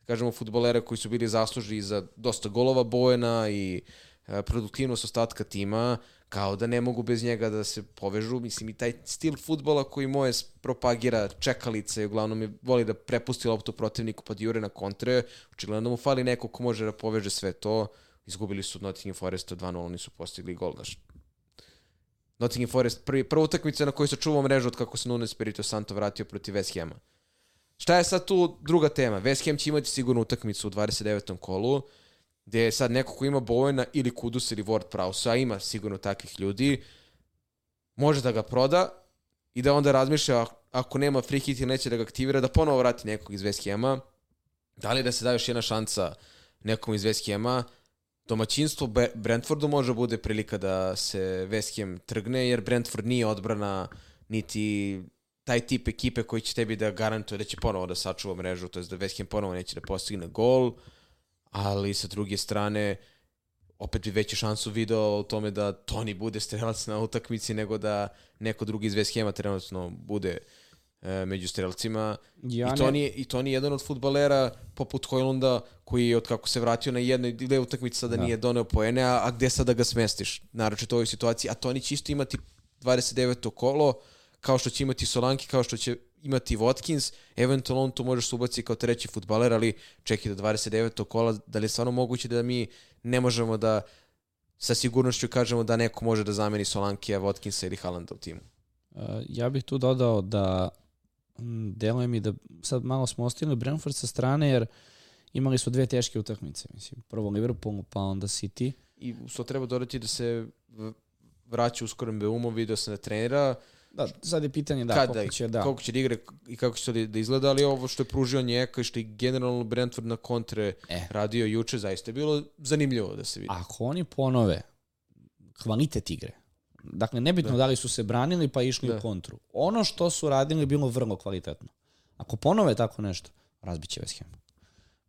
da kažemo, futbolera koji su bili zaslužni za dosta golova Bojena i uh, produktivnost ostatka tima, kao da ne mogu bez njega da se povežu. Mislim, i taj stil futbola koji moje propagira čekalice, uglavnom je voli da prepusti loptu protivniku pa da jure na kontre, očigledno mu fali neko ko može da poveže sve to. Izgubili su od Nottingham Foresta 2-0, oni su postigli gol. Znaš. Nottingham Forest, prvi, prva utakmica na kojoj se čuvao mrežu od kako se Nuno Espirito Santo vratio protiv West Hama. Šta je sad tu druga tema? West Ham će imati sigurno utakmicu u 29. kolu, gde je sad neko ko ima Bowena ili Kudus ili Ward Prowse, a ima sigurno takvih ljudi, može da ga proda i da onda razmišlja ako nema free hit ili neće da ga aktivira, da ponovo vrati nekog iz West Hama. Da li da se da još jedna šansa nekom iz West Hama, domaćinstvo Brentfordu može bude prilika da se West Ham trgne, jer Brentford nije odbrana niti taj tip ekipe koji će tebi da garantuje da će ponovo da sačuva mrežu, to je da West Ham ponovo neće da postigne gol, ali sa druge strane opet bi veću šansu video u tome da Toni bude strelac na utakmici nego da neko drugi iz West Hama trenutno bude e, među strelcima. Ja I, to nije, I to nije jedan od futbalera poput Hojlunda koji od kako se vratio na jednoj ili dve utakmice sada Da. nije doneo poene, a, a gde sada ga smestiš? Naročito u ovoj situaciji. A Toni će isto imati 29. kolo, kao što će imati Solanki, kao što će imati Watkins, eventualno on tu možeš se ubaciti kao treći futbaler, ali čekaj do 29. kola, da li je stvarno moguće da mi ne možemo da sa sigurnošću kažemo da neko može da zameni Solankija, Watkinsa ili Haalanda u timu. Uh, ja bih tu dodao da deluje mi da sad malo smo ostavili Brentford sa strane jer imali su dve teške utakmice. Mislim, prvo Liverpool pa onda City. I što treba dodati da se vraća uskoro Mbeumo, video se da trenira, Da, sad je pitanje da, kada koliko će, da. koliko će da igra i kako će to da da izgleda, ali ovo što je pružio Njeka i što je generalno Brentford na kontre E. radio juče, zaista je bilo zanimljivo da se vidi. Ako oni ponove kvalitet igre, dakle nebitno da, da li su se branili pa išli Da. u kontru, ono što su radili je bilo vrlo kvalitetno. Ako ponove tako nešto, razbiće West Ham.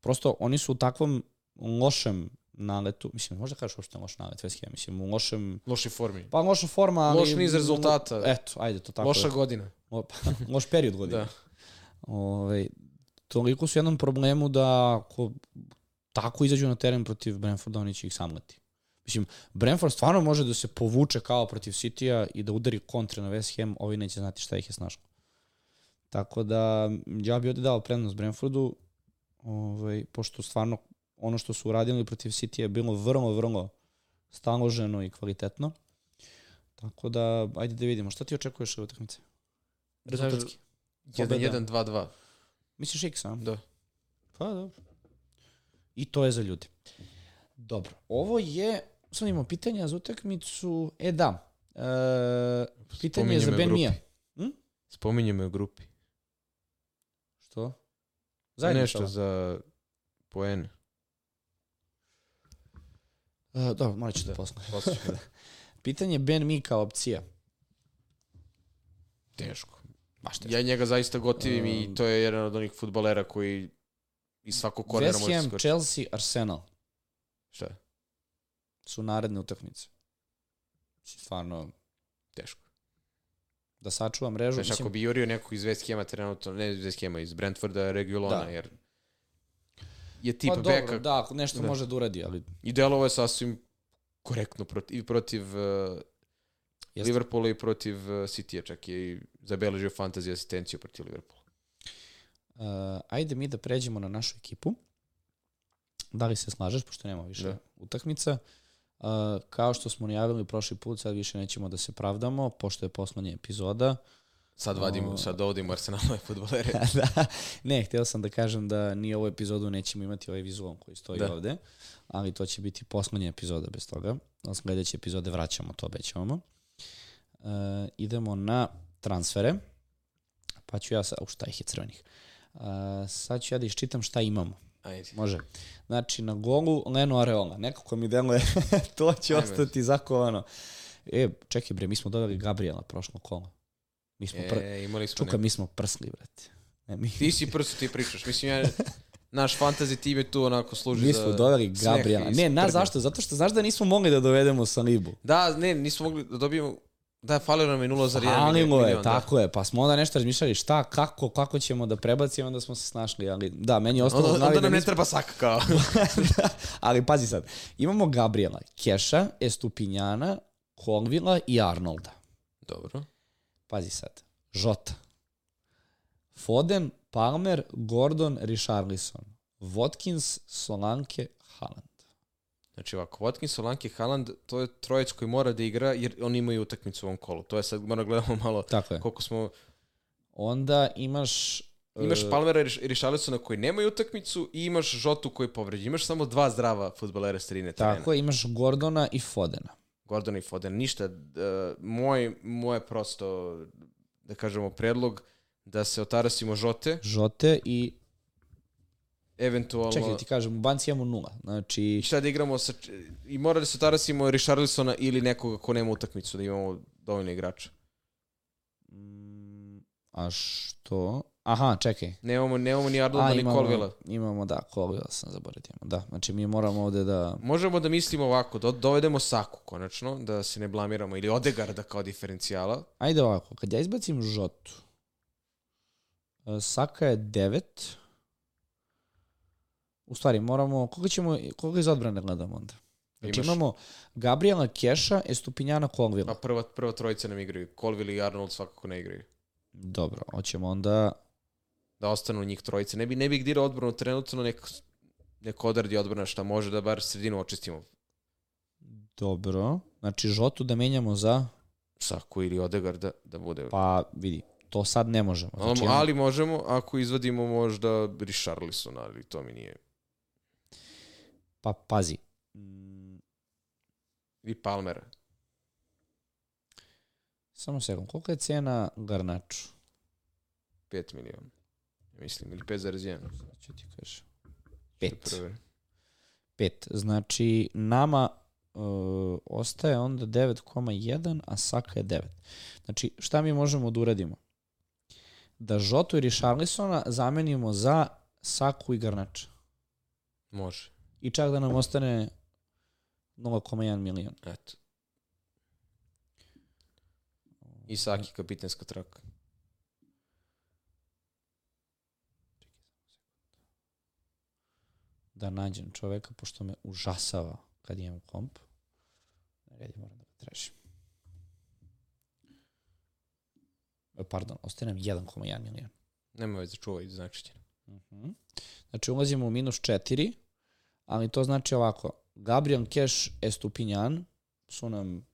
Prosto oni su u takvom lošem naletu, mislim, možda kažeš uopšte loš nalet West Ham, mislim, u lošem, Loši formi. pa loša forma, ali... Loš niz rezultata. Eto, ajde to tako. Loša godina. O, pa, loš period godine. Da. Ovaj, toliko su u jednom problemu da ako tako izađu na teren protiv Brentforda, oni će ih samleti. Mislim, Brentford stvarno može da se povuče kao protiv City-a i da udari kontre na West Ham, ovi neće znati šta ih je snašlo. Tako da, ja bih ovde dao prednost Brentfordu, ovaj, pošto stvarno ono što su uradili protiv City je bilo vrlo, vrlo staloženo i kvalitetno. Tako da, ajde da vidimo. Šta ti očekuješ od utakmice? Rezultatski. Pobeda. 1-1-2-2. Misliš X, a? Da. Pa, dobro. I to je za ljude. Dobro. Ovo je, sad imamo pitanja za utakmicu. E, da. E, pitanje je za Ben. Mija. Spominje me u grupi. Što? Zajedno Nešto za poene. Uh, dobro, morat ću da posle. Ćemo da. Pitanje Ben Mi kao opcija. Teško. Baš teško. Ja njega zaista gotivim i to je jedan od onih futbolera koji iz svakog kornera West može Ham, se skočiti. Chelsea, Arsenal Šta je? Su naredne utakmice. Stvarno, Teško. da sačuvam mrežu. Znaš, Mislim, ako bi jurio nekog iz West Hama trenutno, ne iz West Hama, iz Brentforda, Regulona, Da. jer je tip pa dobro, beka da, nešto Da. može da uradi, ali i delovo je sasvim korektno protiv, i protiv uh, Jeste. Liverpoola i protiv uh, City-a, čak je i zabeležio fantasy asistenciju protiv Liverpoola. Uh, ajde mi da pređemo na našu ekipu. Da li se slažeš, pošto nema više Da. utakmica. Uh, kao što smo najavili prošli put, sad više nećemo da se pravdamo, pošto je poslednja epizoda. Sad vadimo, O. sad dovodimo Arsenalove futbolere. da, ne, htio sam da kažem da ni ovu epizodu nećemo imati ovaj vizual koji stoji Da. ovde, ali to će biti poslednja epizoda bez toga. Od sledeće epizode vraćamo, to obećavamo. Uh, idemo na transfere, pa ću ja sa... U, šta ih je crvenih? Uh, sad ću ja da iščitam šta imamo. Ajde. Može. Znači, na golu Leno Areola. Nekako mi deluje, to će Ajme. ostati zakovano. E, čekaj bre, mi smo doveli Gabriela prošlo kolo. Mi smo pr... E, imali smo Čuka, neko. mi smo prsli, brate. Ne, mi, Ti si prso, ti pričaš. Mislim, ja, naš fantasy tim je tu onako služi mi za... smo doveli smeh Gabriela. Ne, na zašto? Zato što znaš da nismo mogli da dovedemo Salibu. Da, ne, nismo mogli da dobijemo... Da, falilo nam je 0,1 Falilo je, milion. da. tako je. Pa smo onda nešto razmišljali šta, kako, kako ćemo da prebacimo, onda smo se snašli. Ali da, meni je ostalo Onda, onda da nam ne treba Saka kao. da, ali pazi sad, imamo Gabriela, Keša, Estupinjana, Colvila i Arnolda. Dobro. Pazi sad, Žota, Foden, Palmer, Gordon, Richarlison, Watkins, Solanke, Haaland. Znači ovako, Watkins, Solanke, Haaland, to je trojec koji mora da igra jer oni imaju utakmicu u ovom kolu. To je sad, moramo gledamo malo Tako je. koliko smo... Onda imaš... Imaš e, Palmera i Riš- i Richarlisona koji nemaju utakmicu i imaš Žotu koji je povređen. Imaš samo dva zdrava futbolera s trine terena. Tako je, imaš Gordona i Fodena. Gordon i Foden. Ništa. Uh, moj, moj prosto, da kažemo, predlog da se otarasimo Žote, Žote i... eventualno... Čekaj, da ti kažem, u banci imamo nula. Znači, I šta da igramo sa... I mora da se otarasimo Richarlisona ili nekoga ko nema utakmicu, da imamo dovoljno igrača. mm, a što? Aha, čekaj. Nemamo, nemamo ni Arnolda, ni Colvilla. imamo, da, Colvilla sam zaboravio. Da, znači mi moramo ovde da... Možemo da mislimo ovako, da dovedemo Saku konačno, da se ne blamiramo, ili Odegarda kao diferencijala. Ajde ovako, kad ja izbacim Žotu, e, Saka je 9. U stvari, moramo, koga ćemo, koga iz odbrane gledamo onda? Znači Imaš- imamo Gabriela Keša, Estupinjana, Colvilla. Pa prva, prva trojica nam igraju. Colville i Arnold svakako ne igraju. Dobro, hoćemo onda... Da ostanu njih trojice. Ne bi, ne bi ih dirao odbranu trenutno, nek, nek odradi odbrana šta može da bar sredinu očistimo. Dobro. Znači Žotu da menjamo za... Saku ili Odegarda da bude. Pa vidi, to sad ne možemo. ali, Znači, imamo- ali možemo ako izvadimo možda Richarlison, ali to mi nije. Pa pazi. Mm, I Palmera. Samo sekund, kolika je cena Garnaču? 5 miliona. Mislim, ili 5,1. Sad ću ti kažem. Pet. Prve. Pet. Znači, nama uh, ostaje onda 9,1, a Saka je 9. Znači, šta mi možemo da uradimo? Da Žotu i Richarlisona zamenimo za Saku i Garnača. Može. I čak da nam ostane 0,1 milion. Eto. I Saki kapitenska traka. da nađem čoveka, pošto me užasava kad imam komp. Red, moram da ga tražim. E, Pardon, ostaje nam 1,1 milion. Nema veze, čuvaj, znači će. Uh -huh. Znači ulazimo u minus 4, ali to znači ovako. Gabriel Keš, Estupinjan su nam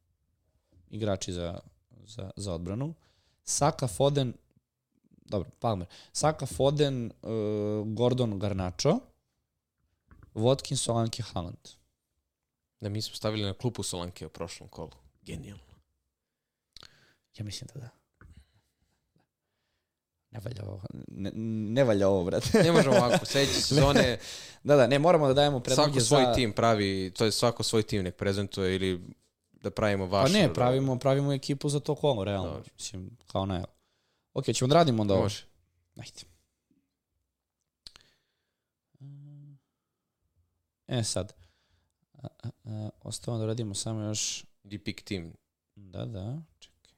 igrači za, za, za odbranu. Saka, Foden, dobro, Palmer. Saka, Foden, uh, Gordon, Garnacho, Watkins, Solanke, Haaland. Da mi smo stavili na klupu Solanke u prošlom kolu. Genijalno. Ja mislim da da. Ne valja ovo. Ne, ne valja ovo, brate. Ne možemo ovako, sledeće sezone da, da, ne, moramo da dajemo predloge svako svoj za... tim pravi, to je svako svoj tim nek prezentuje ili da pravimo vaš. Pa ne, pravimo, pravimo ekipu za to kolo, realno. Dobar. Mislim, kao ne. Ok, ćemo da radimo onda ovo. Može. Ajde. E sad, a, a, a, ostalo da radimo samo još... Pick team. Da, da, čekaj.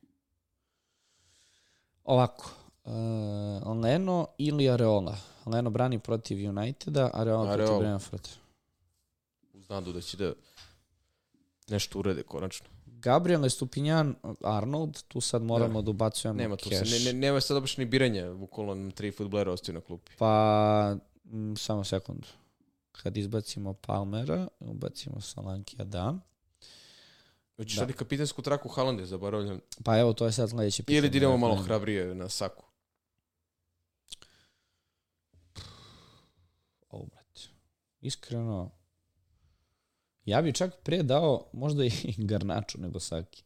Ovako, uh, Leno ili Areola? Leno brani protiv Uniteda, Areola, Areola. protiv Brentford. Uz nadu da će da nešto urede konačno. Gabriel Estupinjan, Arnold, tu sad moramo da, da ubacujemo Nema tu se, ne, ne, nema sad baš ni biranja, bukvalno nam tri futbolera ostaju na klupi. Pa, m, samo sekundu. Kad izbacimo Palmera, ubacimo Solankija, da. Hoćeš da. sad i kapitensku traku Haalande, zaboravljam. Pa evo, to je sad sledeće pitanje. Ili da idemo malo hrabrije na Saku. Ovo, brate. Iskreno, ja bi čak pre dao možda i Garnaču nego Saki.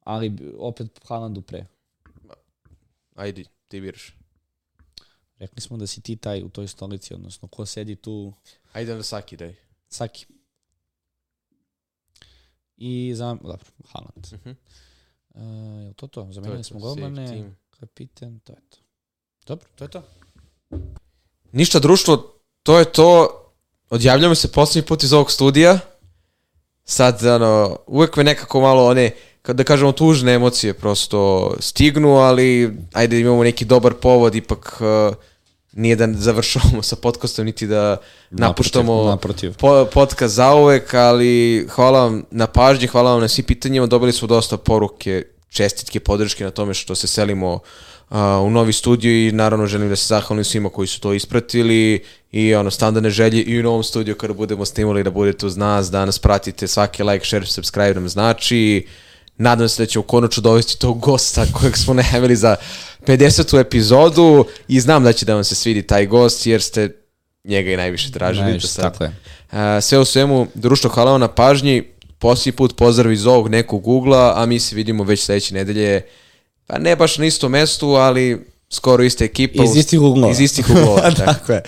Ali opet Haalandu pre. Ajde, ti biraš. Rekli smo da si ti taj u toj stolici, odnosno ko sedi tu... Ajde na Saki, daj. Saki. I za... Dobro, Haaland. Uh -huh. uh, je li to to? Zamenili smo golmane, kapiten, to je to. Dobro, to je to. Ništa društvo, to je to. Odjavljamo se posljednji put iz ovog studija. Sad, ano, uvek me nekako malo one, da kažemo tužne emocije prosto stignu, ali ajde imamo neki dobar povod, ipak uh, nije da završavamo sa podcastom, niti da napuštamo naprotiv. Po, podcast zauvek, ali hvala vam na pažnji, hvala vam na svi pitanjima, dobili smo dosta poruke, čestitke, podrške na tome što se selimo uh, u novi studio i naravno želim da se zahvalim svima koji su to ispratili i ono standardne želje i u novom studiju kada budemo snimali da budete uz nas, da nas pratite, svaki like, share, subscribe nam znači. Nadam se da ćemo konačno dovesti tog gosta kojeg smo najavili za 50. epizodu i znam da će da vam se svidi taj gost jer ste njega i najviše tražili. Najviše, sad. tako je. Sve u svemu, društvo, hvala vam na pažnji. Posljednji put pozdrav iz ovog nekog ugla, a mi se vidimo već sledeće nedelje. Pa ne baš na istom mestu, ali skoro ista ekipa. Iz istih uglova. Iz istih uglova. tako je.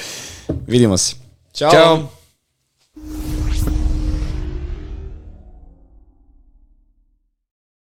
Vidimo se. Ćao. Ćao.